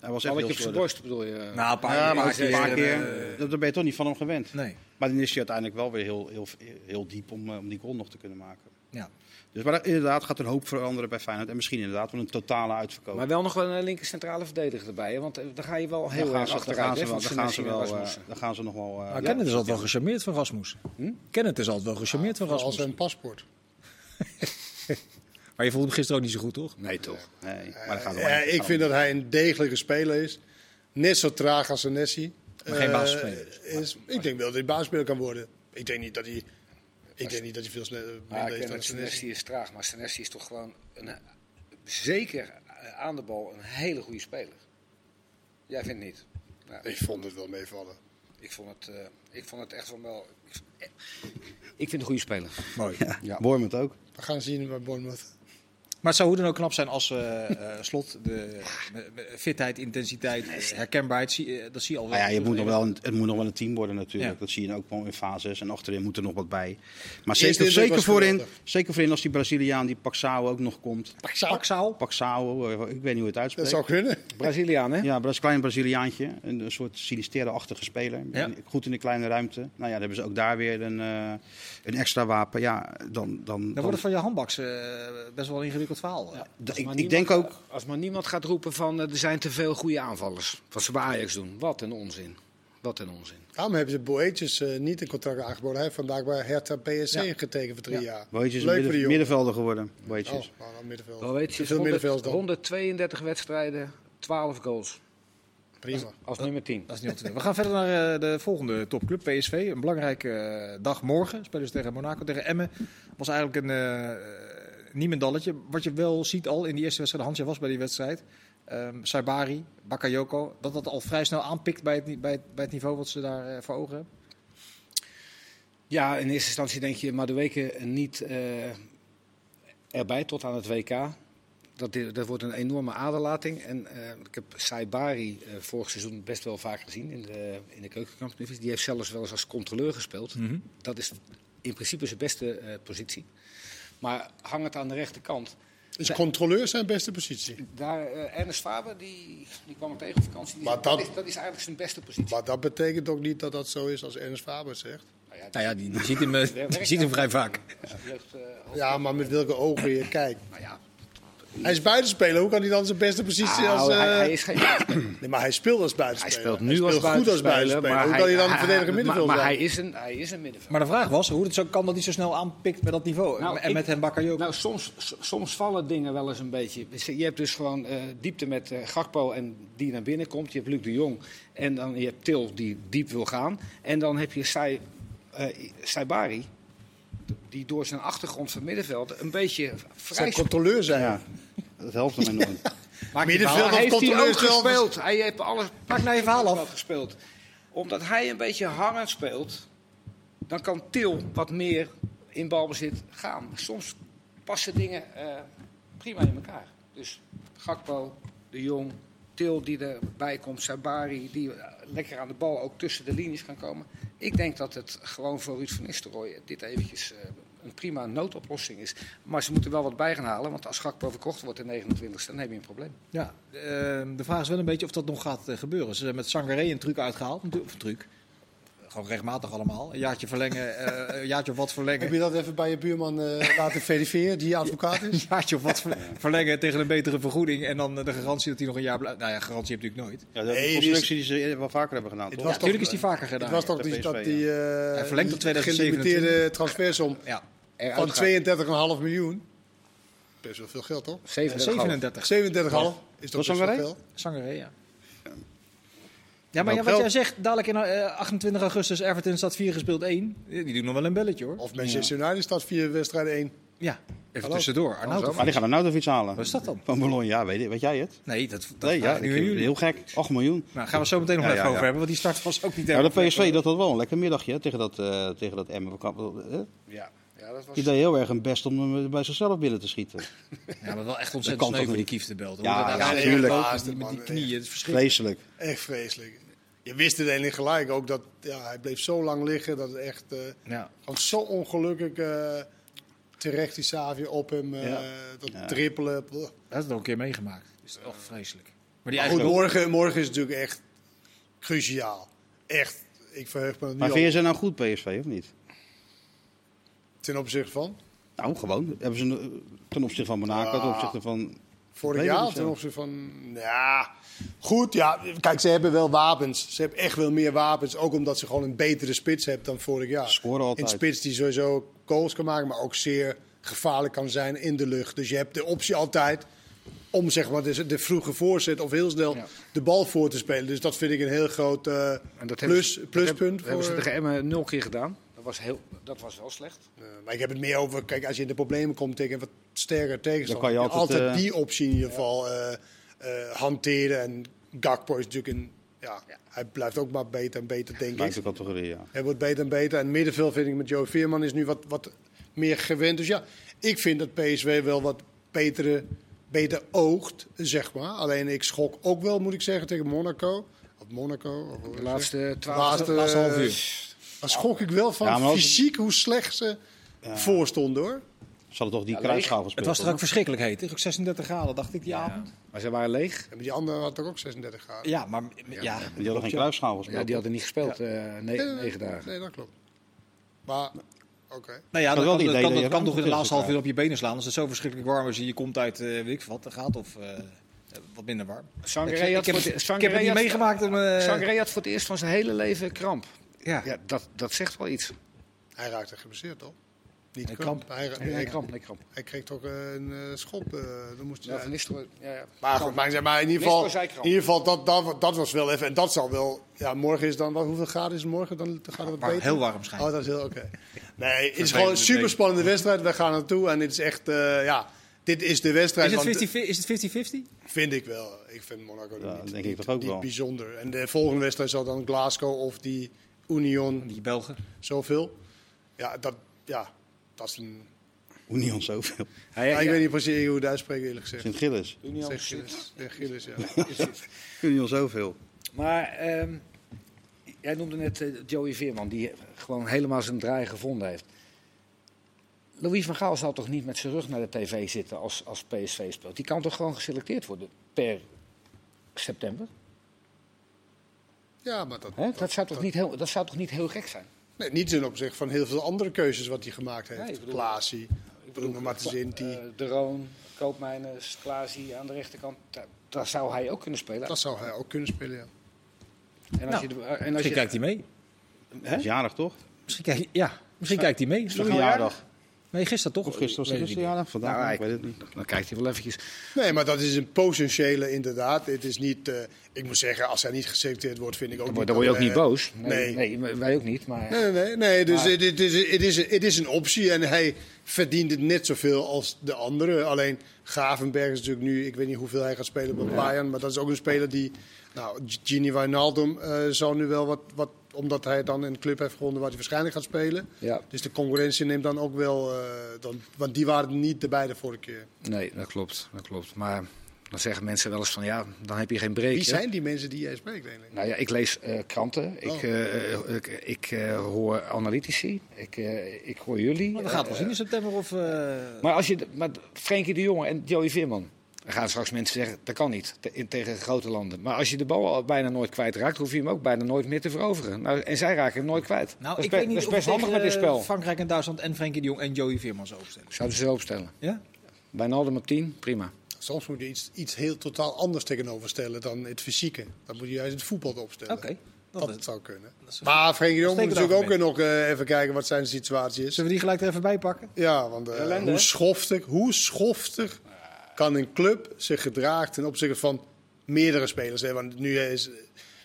S4: Hij was echt heel
S3: je op zijn
S4: slordig.
S3: borst bedoel je.
S1: Nou, een paar,
S4: Ja, maar een paar keer,
S1: eh,
S4: dat- daar ben je toch niet van hem gewend.
S1: nee.
S4: Maar dan is hij uiteindelijk wel weer heel, heel, heel diep om, eh, om die goal nog te kunnen maken.
S1: Ja.
S4: Dus maar inderdaad gaat er een hoop veranderen bij Feyenoord. En misschien inderdaad wel een totale uitverkoop.
S3: maar wel nog wel een linker centrale verdediger erbij. Hè? Want eh, daar ga je wel heel erg
S4: dan
S3: achteruit.
S4: gaan ze wel- gaan ze eh,
S3: Rasmussen.
S4: dan gaan ze nog wel... eh,
S1: Maar
S4: ja.
S1: Kenneth is altijd wel gecharmeerd van Rasmus.
S3: Hm?
S1: Kenneth is altijd wel gecharmeerd van
S2: als
S1: Rasmus.
S2: een paspoort.
S1: Maar je voelde hem gisteren ook niet zo goed, toch?
S3: Nee, toch?
S4: Nee, maar dat gaat wel.
S2: Ja, ik vind dat hij een degelijke speler is. Net zo traag als Senesi.
S1: Maar geen basisspeler
S2: is. Ik denk wel dat hij basisspeler kan worden. Ik denk niet dat hij, ik denk niet dat hij veel sneller
S3: Maar
S2: minder
S3: denk
S2: dan
S3: dat
S2: Senesi.
S3: Is traag. Maar Senesi is toch gewoon een, zeker aan de bal een hele goede speler. Jij vindt niet? Nou,
S2: Ik vond het wel meevallen.
S3: ik, vond het, eh, ik vond het echt van wel... ik- Ik vind het een goede speler.
S1: Mooi.
S4: Ja,
S3: Ja.
S4: Bournemouth ook.
S2: We gaan zien bij Bournemouth.
S1: Maar het zou hoe dan ook knap zijn als eh, eh, slot de eh, fitheid, intensiteit, herkenbaarheid, zie, eh, dat zie je al wel.
S4: Nou ja, je moet nog wel een, het moet nog wel een team worden natuurlijk.
S1: Ja.
S4: Dat zie je ook wel in fases. En achterin moet er nog wat bij. Maar zeker, zeker, voorin, zeker voorin als die Braziliaan, die Paxao ook nog komt.
S1: Paxao.
S4: Paxao, eh, ik weet niet hoe het
S2: Dat
S4: uitspreekt.
S2: zou kunnen.
S3: Braziliaan, hè?
S4: Ja, Bras klein Braziliaantje. Een, een soort Sinisterre-achtige speler.
S1: Ja.
S4: Goed in de kleine ruimte. Nou ja, dan hebben ze ook daar weer een, eh, een extra wapen. Ja, dan... dan,
S1: Dan
S4: dan-
S1: wordt het van je handbaks eh, best wel een verhaal.
S3: Ja.
S4: ik, ik denk ook...
S3: Als maar niemand gaat roepen van eh, er zijn te veel goede aanvallers. Wat ze bij Ajax doen. Wat een onzin. Wat een onzin.
S2: Daarom hebben ze Boetjes eh, niet een contract aangeboden. Hij heeft vandaag bij Hertha BSC
S1: Ja.
S2: getekend voor drie jaar.
S4: Boetjes is middenvelder geworden.
S2: Oh,
S4: Boetjes.
S2: nou, dan middenveld.
S3: Wel weet
S2: Te
S3: je,
S2: veel
S3: 100,
S2: middenvelders dan.
S3: 132 wedstrijden, 12 goals.
S2: Prima.
S3: Als nummer 10.
S1: Dat is niet om te doen. We gaan verder naar eh, de volgende topclub, PSV. Een belangrijke dag morgen. Spelen ze tegen Monaco, tegen Emmen. Was eigenlijk een eh niemendalletje. Wat je wel ziet al in die eerste wedstrijd, Hans, jij was bij die wedstrijd. Ehm Saibari, Bakayoko, dat dat al vrij snel aanpikt bij het, bij het, bij het niveau wat ze daar eh, voor ogen hebben.
S3: Ja, in eerste instantie denk je, maar de weken niet eh, erbij tot aan het WK. Dat, dat wordt een enorme aderlating. En eh, ik heb Saibari vorig seizoen best wel vaak gezien in de, in de keukenkampioen. Die heeft zelfs wel eens als controleur gespeeld. Dat is in principe zijn beste positie. Maar hang het aan de rechterkant.
S2: Is controleur zijn beste positie.
S3: Daar, eh, Ernest Faber, die, die kwam ik tegen op vakantie. Die
S2: Maar
S3: zei, dat,
S2: dat-
S3: is, dat is eigenlijk zijn beste positie.
S2: Maar dat betekent ook niet dat dat zo is als Ernst Faber het zegt.
S3: Nou ja,
S1: Nou ja, die, die ziet hem, eh, die ziet hem vrij vaak.
S3: jeugd, eh,
S2: Ja, maar met welke ogen je kijkt.
S3: nou ja,
S2: Hij is buitenspeler. Hoe kan hij dan zijn beste positie
S3: nou,
S2: als... eh,
S3: hij, hij is geen
S2: Nee, maar hij speelt als buitenspeler.
S3: Hij speelt nu als
S2: goed als
S3: buitenspeler.
S2: buitenspeler.
S3: maar
S2: Hoe kan hij dan een verdediger middenveld
S3: maar, hij is een, hij is een middenvelder.
S1: Maar de vraag was hoe het zo kan dat hij zo snel aanpikt met dat niveau.
S3: Nou,
S1: en
S3: ik-
S1: met hem Bakayoko.
S3: Nou, soms, soms vallen dingen wel eens een beetje. Je hebt dus gewoon eh, diepte met eh Gakpo en die naar binnen komt. Je hebt Luc de Jong en dan je hebt Til die diep wil gaan. En dan heb je Sai, eh, Saibari, die door zijn achtergrond van middenveld een beetje vrij
S2: Zijn controleur zijn.
S4: Ja, dat helpt hem enorm.
S1: Maak je
S2: middenveld of controleur
S3: gespeeld. Hij heeft alles
S1: Maak nou je verhaal af.
S3: gespeeld. Omdat hij een beetje hangend speelt, dan kan Til wat meer in balbezit gaan. Soms passen dingen eh, prima in elkaar. Dus Gakpo, De Jong, Til die erbij komt, Sabari die lekker aan de bal ook tussen de linies kan komen. Ik denk dat het gewoon voor Ruud van Nistelrooy dit eventjes eh, een prima noodoplossing is. Maar ze moeten wel wat bij gaan halen, want als Gakpo verkocht wordt in 29 dan heb je een probleem.
S1: Ja, eh, de vraag is wel een beetje of dat nog gaat eh, gebeuren. Ze hebben met Sangaré een truc uitgehaald. Of een truc. Gewoon rechtmatig allemaal. Een jaartje verlengen, eh, een jaartje of wat verlengen.
S2: Heb je dat even bij je buurman eh, laten verifiëren, die advocaat is?
S1: Een jaartje of wat ver- verlengen tegen een betere vergoeding. En dan de garantie dat hij nog een jaar blijft. Nou ja, garantie heb je natuurlijk nooit.
S4: Ja, dat is een constructie die ze wel vaker hebben gedaan,
S2: Het
S4: toch?
S2: was
S1: Ja,
S2: toch-
S1: natuurlijk is die vaker
S2: Het
S1: gedaan.
S2: was toch die,
S4: PSV,
S2: dat die, eh
S1: Hij verlengt tot 2027.
S2: gelimiteerde transfersom
S1: Ja,
S2: van 32,5 miljoen. Best wel veel geld, toch?
S1: 37.
S2: 37,5 is toch best wel veel?
S1: Sangaré, ja. Ja, maar
S4: Nou,
S1: ja, wat
S4: geld.
S1: jij zegt, dadelijk in eh, 28 augustus, Everton staat 4 gespeeld 1. Die doen nog wel een belletje hoor.
S2: Of Manchester United staat vier wedstrijden één.
S1: Ja, even
S2: Hallo.
S1: tussendoor. Arnautovic.
S4: Maar die gaan er nou iets halen.
S1: Wat is dat dan?
S4: Van Bologna, ja, weet, je- weet jij het?
S1: Nee, dat, dat
S4: Nee, ja,
S1: nu
S4: heel gek. 8 miljoen.
S1: Nou, gaan we zo meteen nog
S4: Ja,
S1: even
S4: ja,
S1: over
S4: ja.
S1: hebben, want die start was ook niet
S4: Ja, de
S1: helemaal
S4: PSV dat had wel een lekker middagje hè, tegen dat, eh tegen dat Emmen. Eh,
S3: Ja, ja dat was...
S4: Die deed heel erg een best om hem bij zichzelf binnen te schieten.
S1: Ja, maar wel echt ontzettend
S4: kan
S1: sneu voor die
S4: niet?
S1: kief te belten.
S4: Ja,
S2: natuurlijk.
S1: met die- met die
S2: man,
S1: knieën, het is verschrikkelijk.
S4: Vreselijk.
S2: Echt vreselijk. Je wist het eigenlijk gelijk ook dat ja, hij bleef zo lang liggen dat het echt eh,
S1: Ja.
S2: gewoon zo ongelukkig eh, terecht die Savi op hem eh,
S4: Ja.
S2: dat
S4: Ja.
S2: drippelen. Blah.
S1: Dat is het ook een keer meegemaakt. Dat is echt vreselijk. Maar die
S2: Maar goed, morgen, morgen is het natuurlijk echt cruciaal. Echt. Ik verheug me nu
S4: Maar
S2: al
S4: vind je ze nou goed, PSV, of niet?
S2: Ten opzichte van.
S4: Nou, gewoon. Hebben ze een- ten opzichte van Monaco, ten
S2: Ah.
S4: opzichte van...
S2: Vorig jaar ten opzichte van. Ja, goed. Ja, kijk, ze hebben wel wapens. Ze hebben echt wel meer wapens. Ook omdat ze gewoon een betere spits hebben dan vorig jaar.
S4: Scoren altijd.
S2: Een spits die sowieso goals kan maken, maar ook zeer gevaarlijk kan zijn in de lucht. Dus je hebt de optie altijd om zeg maar, de, de vroege voorzet of heel snel
S3: Ja.
S2: de bal voor te spelen. Dus dat vind ik een heel groot eh,
S3: En dat hebben
S2: plus,
S3: ze-
S2: pluspunt.
S3: hebben- dat hebben ze
S2: voor,
S3: tegen Emmen nul keer gedaan. Dat was, heel, dat was wel slecht.
S2: eh, maar ik heb het meer over, kijk, als je in de problemen komt tegen een wat sterker tegenstander.
S4: Dan kan je altijd, eh,
S2: die optie in ieder geval eh, eh, hanteren. En Gakpo is natuurlijk een ja, hij blijft ook maar beter en beter, denk ik.
S4: Buiten categorie, ja.
S2: Hij wordt beter en beter. En middenveld vind ik met Joe Veerman is nu wat, wat meer gewend. Dus ja, ik vind dat PSV wel wat betere, beter oogt, zeg maar. Alleen ik schok ook wel, moet ik zeggen, tegen Monaco. Of Monaco. Of,
S3: De laatste twaalf
S2: laatste,
S1: laatste half uur.
S2: Dan schrok ik wel van
S4: Ja,
S2: fysiek hoe slecht ze voorstonden hoor.
S4: Ze hadden toch die
S3: Ja,
S4: kruisschaal
S1: Het was toch ook verschrikkelijk heet? Toch ook 36 graden, dacht ik die avond?
S3: Maar ze waren leeg.
S2: En die andere had toch ook 36 graden.
S1: Ja, maar ja.
S4: Die hadden geen kruisschaal gespeeld.
S3: Ja, die hadden niet gespeeld, eh, ne-
S2: Nee, nee,
S3: negen dagen.
S2: Nee, dat klopt. Maar, oké.
S1: Nou ja, dat kan,
S4: het idee
S1: kan,
S4: dat
S1: toch in de laatste half uur op je benen slaan. Als het zo verschrikkelijk warm is en je komt uit, eh weet ik wat, de gaat of eh, wat minder warm.
S3: Sangaré
S1: ik,
S3: had
S1: heb, het-
S3: het-
S1: ik heb het niet meegemaakt. Om, eh,
S3: Sangaré had voor het eerst van zijn hele leven kramp.
S1: Ja.
S3: Ja, dat, dat zegt wel iets.
S2: Hij raakte geblesseerd toch? Niet kramp. Hij,
S3: Nee,
S2: hij,
S3: kramp, nee, kramp.
S2: hij kreeg toch eh, een eh, schop. eh, dan moest hij
S3: Ja, ja, ja.
S2: Maar goed, maar, maar in ieder geval, in ieder geval dat, dat, dat was wel even. En dat zal wel. Ja, morgen is dan. Wat, hoeveel graden is het morgen? Dan, gaat het wat beter.
S1: heel warm schijnt.
S2: Oh, dat is heel oké. Nee, het is gewoon een super spannende wedstrijd. We gaan naartoe en dit is echt. eh, ja, dit is de wedstrijd.
S1: Is het
S2: want-
S1: 50 is het 50-50?
S2: Vind ik wel. Ik vind Monaco
S4: Ja,
S2: niet,
S4: denk ik ook
S2: niet
S4: wel.
S2: bijzonder. En de volgende wedstrijd zal dan Glasgow of die Union
S1: Die Belgen.
S2: zoveel. Ja, dat, ja, dat is een.
S4: Union zoveel.
S3: Ja,
S2: Ja,
S3: ja,
S2: ik weet niet precies hoe het uitspreken eerlijk gezegd.
S4: Sint-Gilles.
S3: Union zit-
S2: Gilles. Ja, Gilles, ja.
S4: Union zoveel.
S3: Maar ehm, jij noemde net eh, Joey Veerman, die gewoon helemaal zijn draai gevonden heeft. Louis van Gaal zal toch niet met zijn rug naar de tv zitten als, als PSV speelt? Die kan toch gewoon geselecteerd worden per september?
S2: Ja, maar dat,
S3: Hè? Dat, zou toch niet heel, dat zou toch niet heel gek zijn?
S2: Nee, niet ten opzichte van heel veel andere keuzes wat hij gemaakt heeft.
S3: Nee, ik bedoel-
S2: Klaasie, Bruno Martensint,
S3: Eh, de Roon, Koopmijners, Klaasie aan de rechterkant. Daar, daar zou hij ook kunnen spelen.
S2: dat zou hij ook kunnen spelen, ja.
S3: En als
S1: Nou,
S3: je, en als
S1: Misschien
S3: je,
S1: kijkt hij mee.
S4: Is jarig toch?
S1: Misschien kijkt, ja, misschien kijkt hij mee.
S4: Is toch verjaardag?
S1: Nee, gisteren toch?
S4: Of gisteren was
S1: Ik
S4: het
S1: weet het niet.
S4: verjaardag? Vandaag?
S3: Nou,
S4: ik weet het niet.
S3: dan kijkt hij wel eventjes.
S2: Nee, maar dat is een potentiële inderdaad. Het is niet, eh, ik moet zeggen, als hij niet geselecteerd wordt, vind ik ook
S3: Dan
S2: niet
S3: word je ook niet
S2: eh,
S3: boos. Nee,
S2: nee.
S3: nee. wij ook niet. Maar
S2: Nee, nee, nee. nee dus
S3: Maar-
S2: het, het is, het, is, het is een optie en hij verdient het net zoveel als de anderen. Alleen Gravenberg is natuurlijk nu, ik weet niet hoeveel hij gaat spelen bij Bayern, maar dat is ook een speler die, nou, Gini Wijnaldum eh zal nu wel wat, wat, omdat hij dan een club heeft gevonden waar hij waarschijnlijk gaat spelen.
S3: ja,
S2: Dus de concurrentie neemt dan ook wel, eh, dan, want die waren niet erbij de vorige keer.
S3: nee, dat klopt, dat klopt. Maar dan zeggen mensen wel eens van ja, dan heb je geen break.
S2: Wie zijn die mensen die jij spreekt eigenlijk?
S3: Nou ja, ik lees eh, kranten, ik,
S2: Oh.
S3: eh, eh, ik, ik eh, hoor analytici, ik, eh, ik hoor jullie.
S1: Maar we gaan het wel zien in september of... eh,
S3: Maar als je, de- maar Frenkie de Jong en Joey Veerman, dan gaan straks mensen zeggen dat kan niet in- tegen grote landen. Maar als je de bal al bijna nooit kwijtraakt, hoef je hem ook bijna nooit meer te veroveren. Nou, en zij raken hem nooit kwijt.
S1: nou,
S3: dat is,
S1: ik weet niet
S3: dat is
S1: of
S3: best handig met dit spel.
S1: Frankrijk en Duitsland en Frenkie de Jong en Joey Veerman zo opstellen.
S3: Zouden ze zo opstellen.
S1: Ja?
S3: Wijnaldum op 10, prima.
S2: Soms moet je iets, iets heel totaal anders tegenover stellen dan het fysieke. Dan moet je juist het voetbal opstellen.
S1: Oké.
S2: Dat,
S1: Dat is-
S2: zou kunnen.
S1: dat
S2: Maar Frenkie de Jong moet natuurlijk ook nog eh, even kijken wat zijn situatie is.
S1: Zullen we die gelijk er even bij pakken?
S2: Ja, want eh,
S3: Ellende,
S2: hoe schoftig, hoe schoftig kan een club zich gedragen ten opzichte van meerdere spelers? Hè? Want nu is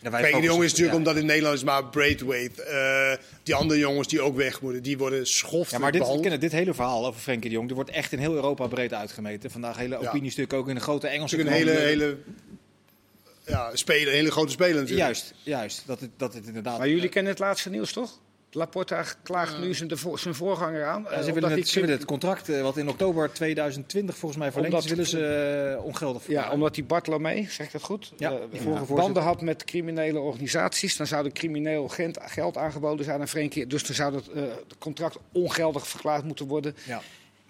S1: Ja, wij
S2: Frenkie de Jong is
S1: focussen-
S2: natuurlijk omdat het Nederland is maar Braithwaite. Eh die andere jongens die ook weg moeten, die worden schoftig
S1: Ja, maar dit, kennen, dit hele verhaal over Frenkie de Jong, er wordt echt in heel Europa breed uitgemeten. Vandaag hele
S2: Ja.
S1: opiniestukken ook in de grote Engelse
S2: een hele, hele, ja, speler, een hele grote speler natuurlijk.
S1: Juist, juist. Dat het, dat het inderdaad...
S3: Maar jullie kennen het laatste nieuws toch? Laporta klaagt nu zijn, de voor- zijn voorganger aan.
S1: Ja,
S3: eh,
S1: ze willen het, ze willen het contract eh, wat in oktober 2020 volgens mij verlengd is,
S3: Omdat-
S1: willen ze eh, ongeldig
S3: Ja,
S1: verklaren.
S3: omdat die Bartolomee, zeg ik dat goed?
S1: Ja,
S3: banden had met criminele organisaties. Dan zou er crimineel gent- geld aangeboden zijn aan Frenkie. Dus dan zou het eh, het contract ongeldig verklaard moeten worden.
S1: Ja.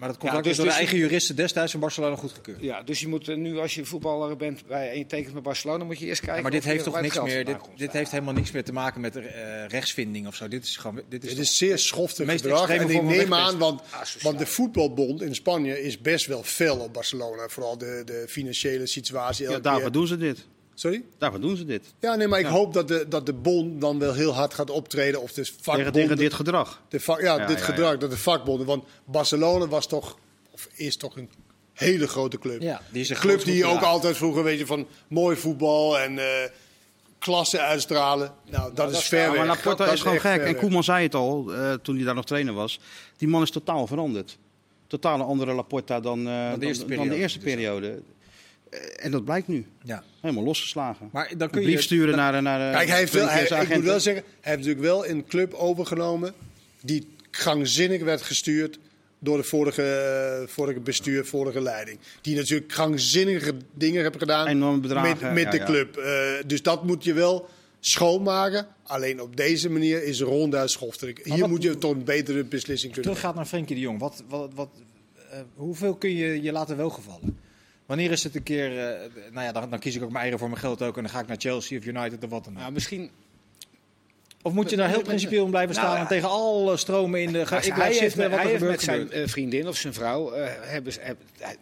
S1: Maar dat contract
S3: dus-
S1: is door de
S3: dus-
S1: eigen juristen destijds van Barcelona goedgekeurd.
S3: Ja, dus je moet eh, nu als je voetballer bent bij, en je tekent met Barcelona, moet je eerst kijken.
S1: Ja, maar dit heeft toch niks meer. Dit, dit heeft helemaal niks meer te maken met eh, rechtsvinding of zo. Dit is gewoon. Dit is,
S2: Dit is zeer schoftig gedrag. En ik neem aan, want, want de voetbalbond in Spanje is best wel fel op Barcelona. Vooral de, de financiële situatie.
S4: Ja, daarvoor doen ze dit.
S2: Sorry?
S4: Daarvoor doen ze dit.
S2: Ja, nee, maar ik
S4: Ja.
S2: hoop dat de, dat de bond dan wel heel hard gaat optreden. Of de
S4: Tegen,
S2: vakbonden,
S4: tegen dit gedrag.
S2: de vak, ja,
S4: Ja,
S2: dit
S4: ja,
S2: gedrag,
S4: ja.
S2: dat de vakbonden. Want Barcelona was toch, of is toch een hele grote club.
S1: Ja, die is
S2: Een club
S1: groot
S2: die
S1: moeten
S2: ook altijd vroeger, weet je, van mooi voetbal en eh, klasse uitstralen. Nou, dat is ver
S4: Ja,
S2: weg.
S4: maar Laporta
S2: Dat
S4: is gewoon gek. En. Koeman zei het al, eh, toen hij daar nog trainer was. Die man is totaal veranderd. Totaal een andere Laporta dan, eh, dan,
S1: de eerste
S4: dan de eerste periode. En dat blijkt nu.
S1: Ja.
S4: Helemaal losgeslagen.
S1: Maar dan
S4: Een
S1: kun je...
S4: brief sturen naar, naar
S2: Kijk, hij heeft wel, hij, ik moet wel zeggen, hij heeft natuurlijk wel een club overgenomen die krankzinnig werd gestuurd door de vorige, vorige bestuur, vorige leiding. Die natuurlijk krankzinnige dingen hebben gedaan
S4: Enorme bedragen,
S2: met, met
S4: ja,
S2: de
S4: ja.
S2: club. Eh, dus dat moet je wel schoonmaken. Alleen op deze manier is ronduit schofterik. Hier
S1: wat-
S2: moet je tot een betere beslissing kunnen
S1: teruggaat naar Frenkie de Jong. Wat, wat, wat, eh, hoeveel kun je je laten welgevallen? Wanneer is het een keer... eh, nou ja, dan, dan kies ik ook mijn eigen voor mijn geld ook. En dan ga ik naar Chelsea of United of wat dan ook.
S3: Nou, misschien
S1: Of moet je daar heel principieel in blijven
S3: Nou,
S1: staan en
S3: hij-
S1: tegen alle stromen in de... Ga,
S3: Hij,
S1: ik blijf zitten,
S3: met,
S1: wat
S3: hij
S1: er
S3: heeft
S1: gebeurt,
S3: met zijn
S1: gebeurt.
S3: eh, vriendin of zijn vrouw, eh, hebben,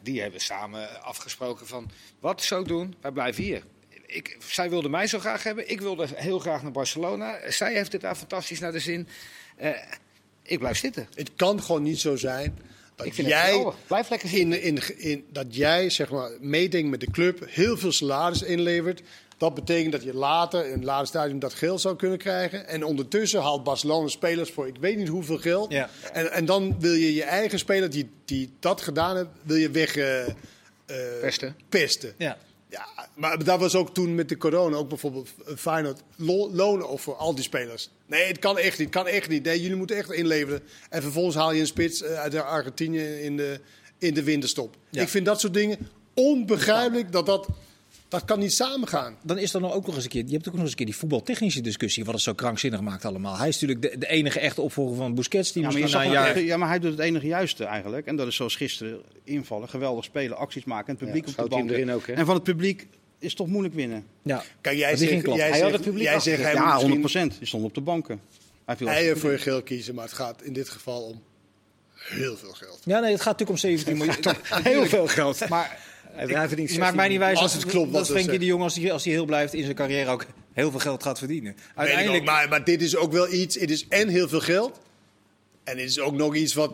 S3: die hebben samen afgesproken van, wat zo doen, wij blijven hier. Ik, zij wilde mij zo graag hebben, ik wilde heel graag naar Barcelona. Zij heeft het daar fantastisch naar de zin. Eh, ik blijf zitten.
S2: Het kan gewoon niet zo zijn dat
S3: Ik vind het
S2: jij.
S3: Blijf lekker zitten.
S2: in, in, in, dat jij zeg maar, meedenkt met de club, heel veel salaris inlevert. Dat betekent dat je later in het laatste stadium dat geld zou kunnen krijgen. En ondertussen haalt Barcelona spelers voor ik weet niet hoeveel geld.
S1: Ja.
S2: En, en dan wil je je eigen speler die, die dat gedaan heeft, wil je weg eh, eh,
S3: Pesten.
S2: pesten.
S1: Ja.
S2: Ja, maar dat was ook toen met de corona, ook bijvoorbeeld Feyenoord, lo- lonen of voor al die spelers. Nee, het kan echt niet, het kan echt niet. Nee, jullie moeten echt inleveren. En vervolgens haal je een spits eh, uit Argentinië in de, in de winterstop.
S1: Ja.
S2: Ik vind dat soort dingen onbegrijpelijk, dat dat, dat kan niet samengaan.
S1: Dan is er nog ook nog eens een keer, je hebt ook nog eens een keer die voetbaltechnische discussie, wat het zo krankzinnig maakt allemaal. Hij is natuurlijk de, de enige echte opvolger van Busquets, die
S4: Ja maar,
S1: na een jaar...
S4: ja, maar hij doet het enige juiste eigenlijk. En dat is zoals gisteren invallen, geweldig spelen, acties maken. En het publiek
S3: Ja,
S4: op de
S3: hij
S4: bank.
S3: hem erin ook, hè?
S4: En van het publiek is het toch moeilijk winnen.
S1: Ja.
S2: Kijk, jij zegt, jij
S3: Hij had
S2: zegt,
S3: het publiek
S2: jij zegt hij
S4: Ja,
S2: moet
S4: 100
S2: misschien
S4: Die stond op de banken. Hij viel
S2: eieren voor je geld kiezen, maar het gaat in dit geval om heel veel geld.
S1: ja, nee, het gaat natuurlijk om 17 miljoen.
S3: Heel veel geld. Maar hij verdient
S1: Je maakt mij niet
S3: 16
S1: wijs
S2: Als
S1: dat,
S2: het klopt wat
S1: dat Frenkie de. Jong, als hij, als hij heel blijft, in zijn carrière ook heel veel geld gaat verdienen. Uiteindelijk,
S2: ook, maar, maar dit is ook wel iets. Het is en heel veel geld. En het is ook nog iets wat.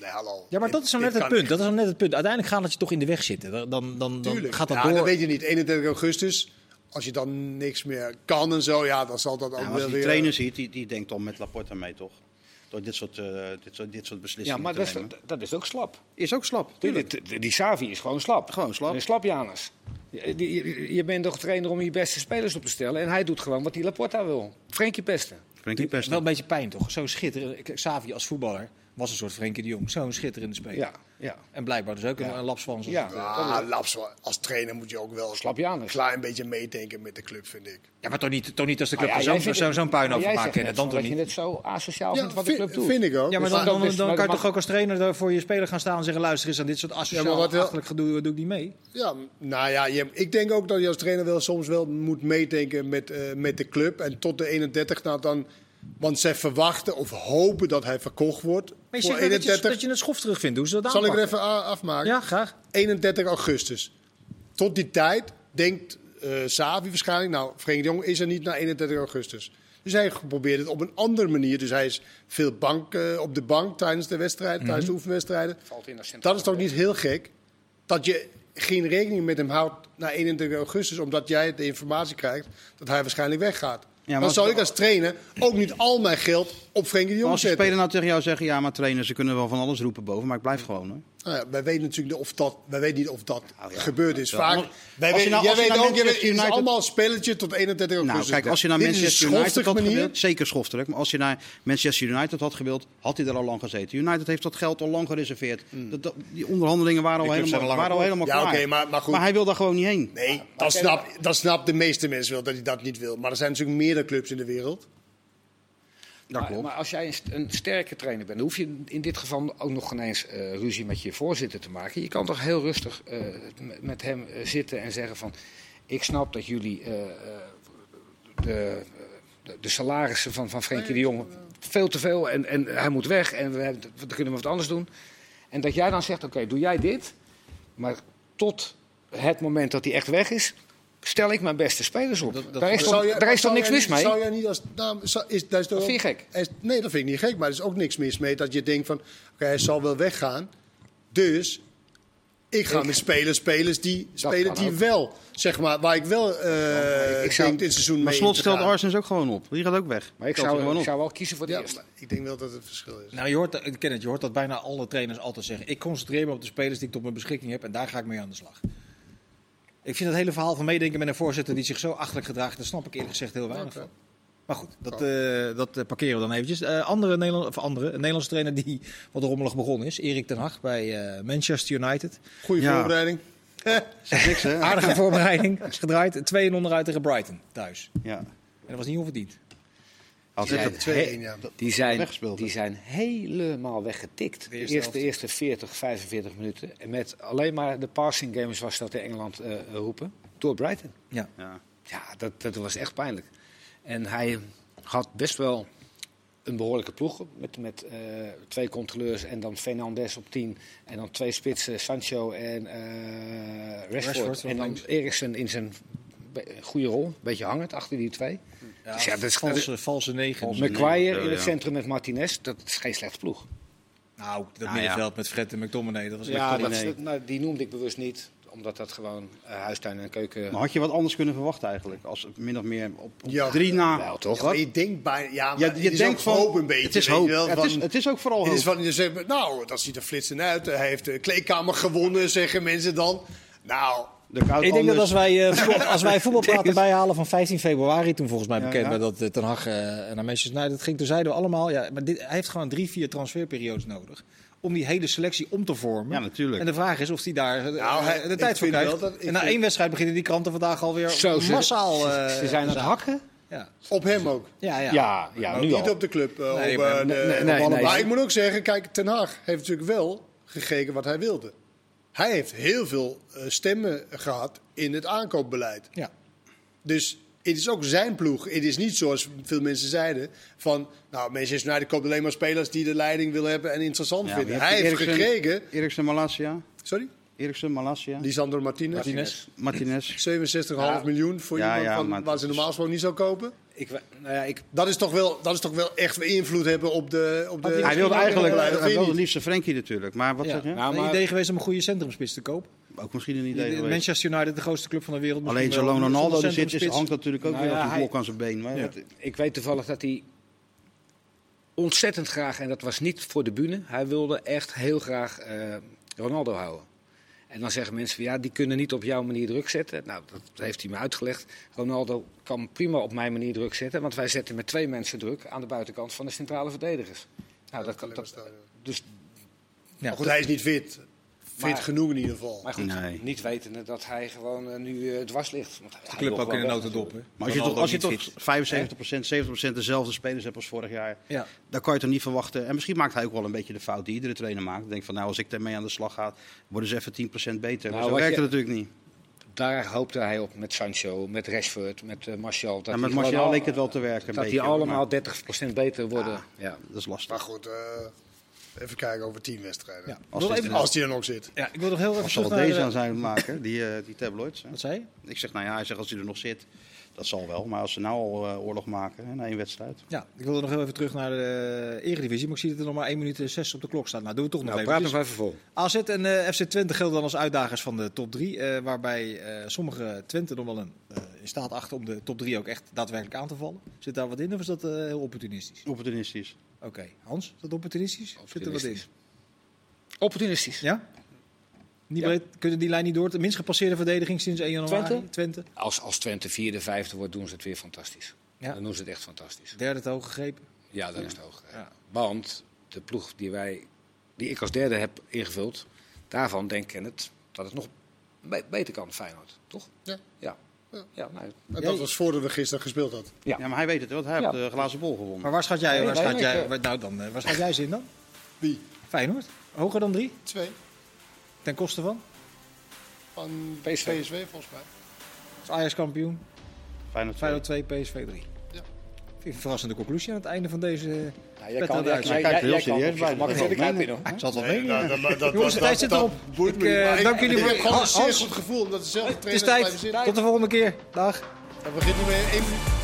S2: Nee, hallo.
S1: ja, maar dat is nou
S2: Dit-
S1: net het punt. Dat is nou net het punt. Uiteindelijk gaat het je toch in de weg zitten. Dan, dan, dan, dan
S2: Tuurlijk.
S1: gaat dat
S2: ja,
S1: door.
S2: dat weet je niet. 31 augustus. Als je dan niks meer kan en zo, ja, dan zal dat ook
S4: Ja,
S2: wel
S4: als je die
S2: weer.
S4: trainer ziet, die, die denkt dan met Laporta mee toch? Door dit soort, eh, dit soort, dit soort
S3: Ja,
S4: beslissingen
S3: maar
S4: te
S3: dat is, dat is ook slap.
S4: Is ook slap. tuurlijk.
S3: Die, die, die Savi is gewoon slap.
S4: Gewoon slap.
S3: Een slap Janus. Je, je bent toch trainer om je beste spelers op te stellen. En hij doet gewoon wat die Laporta wil. Frenkie pesten.
S4: Frenkie Pest.
S1: Wel een beetje pijn toch? Zo schitterend. Xavi als voetballer was een soort Frenkie de Jong. Zo'n schitterende speler.
S3: Ja, ja.
S1: En blijkbaar dus ook een,
S3: Ja.
S1: een lapswans.
S3: Ja.
S2: Ja, Laps, als trainer moet je ook wel een klein beetje meedenken met de club, vind ik.
S1: Ja, maar toch niet, toch niet als de club er
S3: ja, jij
S1: zo'n zo, zo'n puin over
S3: jij
S1: maakt Dan
S3: van
S1: toch
S3: dat je
S1: niet?
S3: het zo asociaal
S2: Ja,
S3: vindt wat de
S2: vind,
S3: club doet.
S2: vind ik ook.
S1: Ja, maar dan, dan, dan kan je toch ook als trainer daar voor je speler gaan staan en zeggen... luister eens aan dit soort
S2: Ja, maar
S1: asociaal achterlijk gedoe doe ik niet mee.
S2: Ja, nou ja, je, ik denk ook dat je als trainer wel soms wel moet meedenken met, eh, met de club. En tot de 31, nou dan, want zij verwachten of hopen dat hij verkocht wordt.
S1: Maar je
S2: voor
S1: zegt net dat je,
S2: 31.
S1: dat je het schof terugvindt. Hoe ze dat
S2: Zal ik er even afmaken?
S1: Ja, graag.
S2: 31 augustus. Tot die tijd denkt eh Savi waarschijnlijk, nou, Frenkie de Jong is er niet na 31 augustus. Dus hij probeert het op een andere manier. Dus hij is veel bank, eh, op de bank tijdens de wedstrijden,
S1: Mhm.
S2: tijdens de oefenwedstrijden.
S3: Valt in
S2: Dat is toch niet heel gek dat je geen rekening met hem houdt na 31 augustus, omdat jij de informatie krijgt dat hij waarschijnlijk weggaat.
S4: Maar
S2: dan
S4: als-
S2: zou ik als trainer ook niet al mijn geld op Frenkie de Jong
S4: als de
S2: zetten.
S4: speler nou tegen jou zeggen, ja maar trainer, ze kunnen wel van alles roepen boven, maar ik blijf gewoon. Hè.
S2: Nou ja, wij weten natuurlijk niet of dat, wij weten niet of dat
S4: Nou ja.
S2: gebeurd is. Vaak,
S4: als-
S2: wij weten,
S4: nou-
S2: jij weet
S4: nou
S2: ook, het is allemaal een spelletje tot 31 augustus.
S4: Nou, kijk, als je naar Manchester United had
S2: manier.
S4: gewild, zeker schoftelijk, maar als je naar Manchester United had gewild, had hij er al lang gezeten. United heeft dat geld al lang gereserveerd. Dat, dat- die onderhandelingen waren al helemaal,
S1: al lang
S4: waren al
S1: akkoord.
S4: helemaal
S2: Ja,
S4: klaar.
S2: oké, maar- maar goed.
S4: hij wil daar gewoon niet heen.
S2: Nee, dat snap, dat snap de meeste mensen wel, dat hij dat niet wil. Maar er zijn natuurlijk meerdere clubs in de wereld.
S4: Dat
S3: maar,
S4: klopt.
S3: maar als jij een, st- een sterke trainer bent, dan hoef je in dit geval ook nog geen eens eh, ruzie met je voorzitter te maken. Je kan toch heel rustig eh, met- hem eh, zitten en zeggen van... Ik snap dat jullie de, de, salarissen van, van Frenkie de Jong veel te veel en, en hij moet weg en we, hebben, we kunnen wat anders doen. En dat jij dan zegt, oké, doe jij dit, maar tot het moment dat hij echt weg is, stel ik mijn beste spelers op.
S1: Dat- dat-
S3: daar is toch,
S2: je-
S3: daar is toch niks
S2: jij
S3: mis mee?
S2: Zou jij niet als, nou, zou- is, daar is toch
S3: Dat
S2: ook-
S3: vind je gek?
S2: is- nee, dat vind ik niet gek. Maar er is ook niks mis mee dat je denkt van... Oké, hij zal wel weggaan. Dus ik ga
S3: Ik-
S2: met spelers, spelers die, spelen die
S3: ook.
S2: wel, zeg maar, waar ik wel eh
S3: ik zou-
S2: denk dit seizoen mee
S4: Maar slot
S2: te
S4: stelt
S2: gaan.
S4: Arsenal ook gewoon op. Die gaat ook weg.
S3: Maar ik zou,
S4: gewoon
S3: ik zou wel kiezen voor de
S2: Ja,
S3: eerste.
S2: maar ik denk wel dat het verschil is.
S1: Nou, je hoort, ik ken het, je hoort dat bijna alle trainers altijd zeggen. Ik concentreer me op de spelers die ik tot mijn beschikking heb en daar ga ik mee aan de slag. Ik vind het hele verhaal van meedenken met een voorzitter die zich zo achterlijk gedraagt, daar snap ik eerlijk gezegd heel weinig van. Maar goed, dat, eh, dat eh, parkeren we dan eventjes. Eh, andere Nederland, of andere, een Nederlandse trainer die wat rommelig begonnen is, Erik ten Hag bij eh, Manchester United.
S2: Goede
S4: Ja.
S2: voorbereiding.
S4: Niks, hè?
S1: Aardige voorbereiding, is gedraaid. 2 en onderuit tegen Brighton, thuis.
S4: Ja.
S1: En dat was niet onverdiend.
S4: Als het,
S2: 2-1, ja.
S3: Die zijn, die zijn helemaal weggetikt. De
S1: eerste
S3: eerste,
S1: helft.
S3: eerste 40, 45 minuten. En met alleen maar de passing games was dat in Engeland eh, roepen. Door Brighton.
S1: Ja.
S4: ja.
S3: Ja, dat, dat was echt pijnlijk. En hij had best wel een behoorlijke ploeg. Met, met eh, twee controleurs en dan Fernandes op 10. En dan twee spitsen, Sancho en eh Rashford. En dan. Eriksen in zijn goede rol. Een beetje hangend achter die twee. Dus ja, dat is
S1: valse, valse negen.
S3: McQuire in het
S4: ja.
S3: centrum met Martinez. Dat is geen slechte ploeg.
S1: Nou, dat
S4: Nou,
S1: middenveld met Fred en McTominay, dat was echt
S3: Ja, dat is, nou, die noemde ik bewust niet. Omdat dat gewoon eh, huistuin en keuken...
S4: Maar had je wat anders kunnen verwachten eigenlijk? Als het min of meer op, op
S2: Ja.
S4: drie na...
S3: Wel, toch?
S2: Maar je denkt bijna, ja, maar
S4: Ja,
S2: het
S4: je
S2: is
S4: denkt
S2: ook
S4: van,
S2: hoop een beetje.
S4: het is
S2: weet
S4: hoop.
S2: je wel,
S4: het,
S2: van-
S4: is, het is ook vooral
S2: Het
S4: hoop.
S2: is van, je zegt, nou, dat ziet er flitsend uit. Hij heeft de kleedkamer gewonnen, zeggen mensen dan. Nou,
S1: Ik denk dat als wij, voetbal, als wij voetbalpraten bijhalen van 15 februari, toen volgens mij bekend
S4: ja.
S1: werd dat eh, Ten Hag eh, naar Manchester United ging, toen zeiden we allemaal, ja, maar dit, hij heeft gewoon drie, vier transferperiodes nodig om die hele selectie om te vormen.
S4: Ja, natuurlijk.
S1: En de vraag is of hij daar
S2: Nou, hij-
S1: de
S2: ik
S1: tijd voor krijgt.
S2: dat-
S1: en na
S2: vind-
S1: één wedstrijd beginnen die kranten vandaag alweer
S3: Zo,
S1: massaal.
S3: Ze zijn aan het hakken?
S1: Ja,
S2: op hem ook.
S1: ja, ja.
S3: Ja, ja, nu
S2: niet
S3: al.
S2: op de club.
S1: Nee,
S2: op,
S3: nee,
S2: de-
S3: nee,
S2: maar ik moet ook zeggen, kijk, Ten Haag heeft natuurlijk wel gekeken wat hij wilde. Hij heeft heel veel eh, stemmen gehad in het aankoopbeleid.
S1: Ja.
S2: Dus het is ook zijn ploeg. Het is niet zoals veel mensen zeiden van, nou, Manchester United koopt alleen maar spelers die de leiding willen hebben en interessant
S4: Ja,
S2: vinden. Hij heeft
S4: Eriksen-
S2: gekregen,
S4: Eriksen Malasia.
S2: sorry,
S4: Eriksen Malasia.
S2: Lisandro Martinez,
S1: Martinez.
S4: Martinez.
S2: 67,5
S3: Ja.
S2: miljoen voor
S4: Ja,
S2: iemand
S4: ja,
S2: van,
S4: maar
S2: waar ze normaal gesproken niet zou kopen.
S3: Ik, nou ja, ik,
S2: Dat is toch wel, dat is toch wel echt invloed hebben op de... Op de
S4: Hij wilde eigenlijk
S2: beleid, of
S4: hij
S2: vind je
S4: wilde
S2: niet?
S4: liefst Frenkie natuurlijk. Maar wat
S1: Ja.
S4: zeg je?
S3: Nou,
S1: een idee geweest om een goede centrumspits te kopen.
S4: Ook misschien een idee geweest.
S1: Manchester United, de grootste club van de wereld.
S4: Alleen zolang Ronaldo er zit, is,
S1: centrumspits.
S4: hangt natuurlijk ook
S3: Nou
S4: weer
S3: ja,
S4: als een blok aan zijn been. Maar
S3: ik weet toevallig dat hij ontzettend graag, en dat was niet voor de bühne, hij wilde echt heel graag eh, Ronaldo houden. En dan zeggen mensen, van, ja, die kunnen niet op jouw manier druk zetten. Nou, dat heeft hij me uitgelegd. Ronaldo kan prima op mijn manier druk zetten, want wij zetten met twee mensen druk aan de buitenkant van de centrale verdedigers. Nou, dat kan, dat, dus,
S1: Ja,
S2: Maar goed, hij is niet fit. Fit genoeg in ieder geval.
S3: maar goed,
S4: Nee.
S3: niet wetende dat hij gewoon eh, nu eh, dwars ligt. Want
S1: de club ook in de notendop. hè.
S4: Maar als je, toch, als je
S1: niet
S4: toch
S1: fit.
S4: 75%, 70% dezelfde spelers hebt als vorig jaar,
S1: Ja.
S4: dan kan je toch niet verwachten. En misschien maakt hij ook wel een beetje de fout die iedere trainer maakt. Denk van nou, als ik daarmee aan de slag ga, worden ze even 10% beter.
S3: Nou,
S4: maar zo werkt het natuurlijk niet.
S3: Daar hoopte hij op met Sancho, met Rashford, met eh, Martial. Dat
S4: Ja, met Martial
S3: al-
S4: leek het wel te werken. Een
S3: Dat
S4: beetje,
S3: die allemaal
S4: maar
S3: 30% beter worden. Ja.
S4: Dat is lastig.
S2: Maar goed, eh, even kijken over tien wedstrijden.
S1: Ja.
S4: Als
S1: even-
S2: Als die er nog zit.
S1: Ja, ik wil nog heel even
S4: Als zal
S1: terug naar...
S4: deze
S1: de-
S4: aan zijn maken, die, eh, die tabloids. hè.
S1: Wat zei je?
S4: Ik zeg, nou ja, hij zegt als hij er nog zit, dat zal wel. Maar als ze nou al eh, oorlog maken hè, na één wedstrijd.
S1: Ja, ik wilde nog heel even terug naar de Eredivisie. Maar ik zie dat er nog maar 1 minuut en 6 op de klok staat. Nou, doen we toch nog
S3: Nou,
S1: even.
S3: praat nog even vol.
S1: AZ en eh, FC Twente gelden dan als uitdagers van de top 3. waarbij eh, sommige Twente nog wel een, eh, in staat achter om de top 3 ook echt daadwerkelijk aan te vallen. Zit daar wat in of is dat eh, heel opportunistisch?
S4: Opportunistisch.
S1: Oké, Hans, is dat opportunistisch? Of Zit er wat in?
S3: Opportunistisch. Opportunistisch.
S1: Ja? Niet
S3: Ja.
S1: breed, kunnen die lijn niet door? De minst gepasseerde verdediging sinds 1 januari?
S3: Twente?
S1: Twente.
S3: Als, als Twente vierde, vijfde wordt, doen ze het weer fantastisch.
S1: Ja.
S3: Dan doen ze het echt fantastisch.
S1: Derde te hoog gegrepen.
S3: Ja, dat is het hoog.
S1: Ja.
S3: Want de ploeg die, wij, die ik als derde heb ingevuld, daarvan denk ik het, dat het nog be- beter kan, Feyenoord. Toch?
S2: Ja.
S3: Ja.
S2: Ja.
S3: Nou,
S2: En dat was voordat we gisteren gespeeld hadden.
S3: Ja.
S4: Ja, maar hij weet het, want hij
S3: Ja.
S4: heeft de glazen bol gewonnen.
S1: Maar waar schat jij,
S3: Nee,
S1: waar
S3: nee,
S1: schat
S3: nee,
S1: jij, waar- nou dan, eh, waar schat jij ze in dan?
S2: Wie?
S1: Feyenoord? Hoger dan drie?
S2: Twee.
S1: Ten koste van?
S2: Van
S3: PSV.
S2: PSV volgens mij.
S1: Als Ajax kampioen,
S4: Feyenoord
S1: Feyenoord 2, PSV 3.
S2: Ja.
S1: Ik een verrassende conclusie aan het einde van deze...
S3: Nou, jij kan, jij,
S1: uitzending.
S3: jij,
S4: er heel serieus bij,
S3: kijken,
S4: mening.
S3: hoor.
S1: Ik zal het wel meenemen.
S2: dat- dat- dat-
S1: Jongens, de tijd zit erop. Ik, eh, dank jullie
S2: ik
S1: voor-
S2: heb gewoon een zeer goed gevoel, omdat dezelfde
S1: Het is tijd.
S2: blijven zitten.
S1: Tot de volgende keer. Dag.
S2: We beginnen weer één minuut.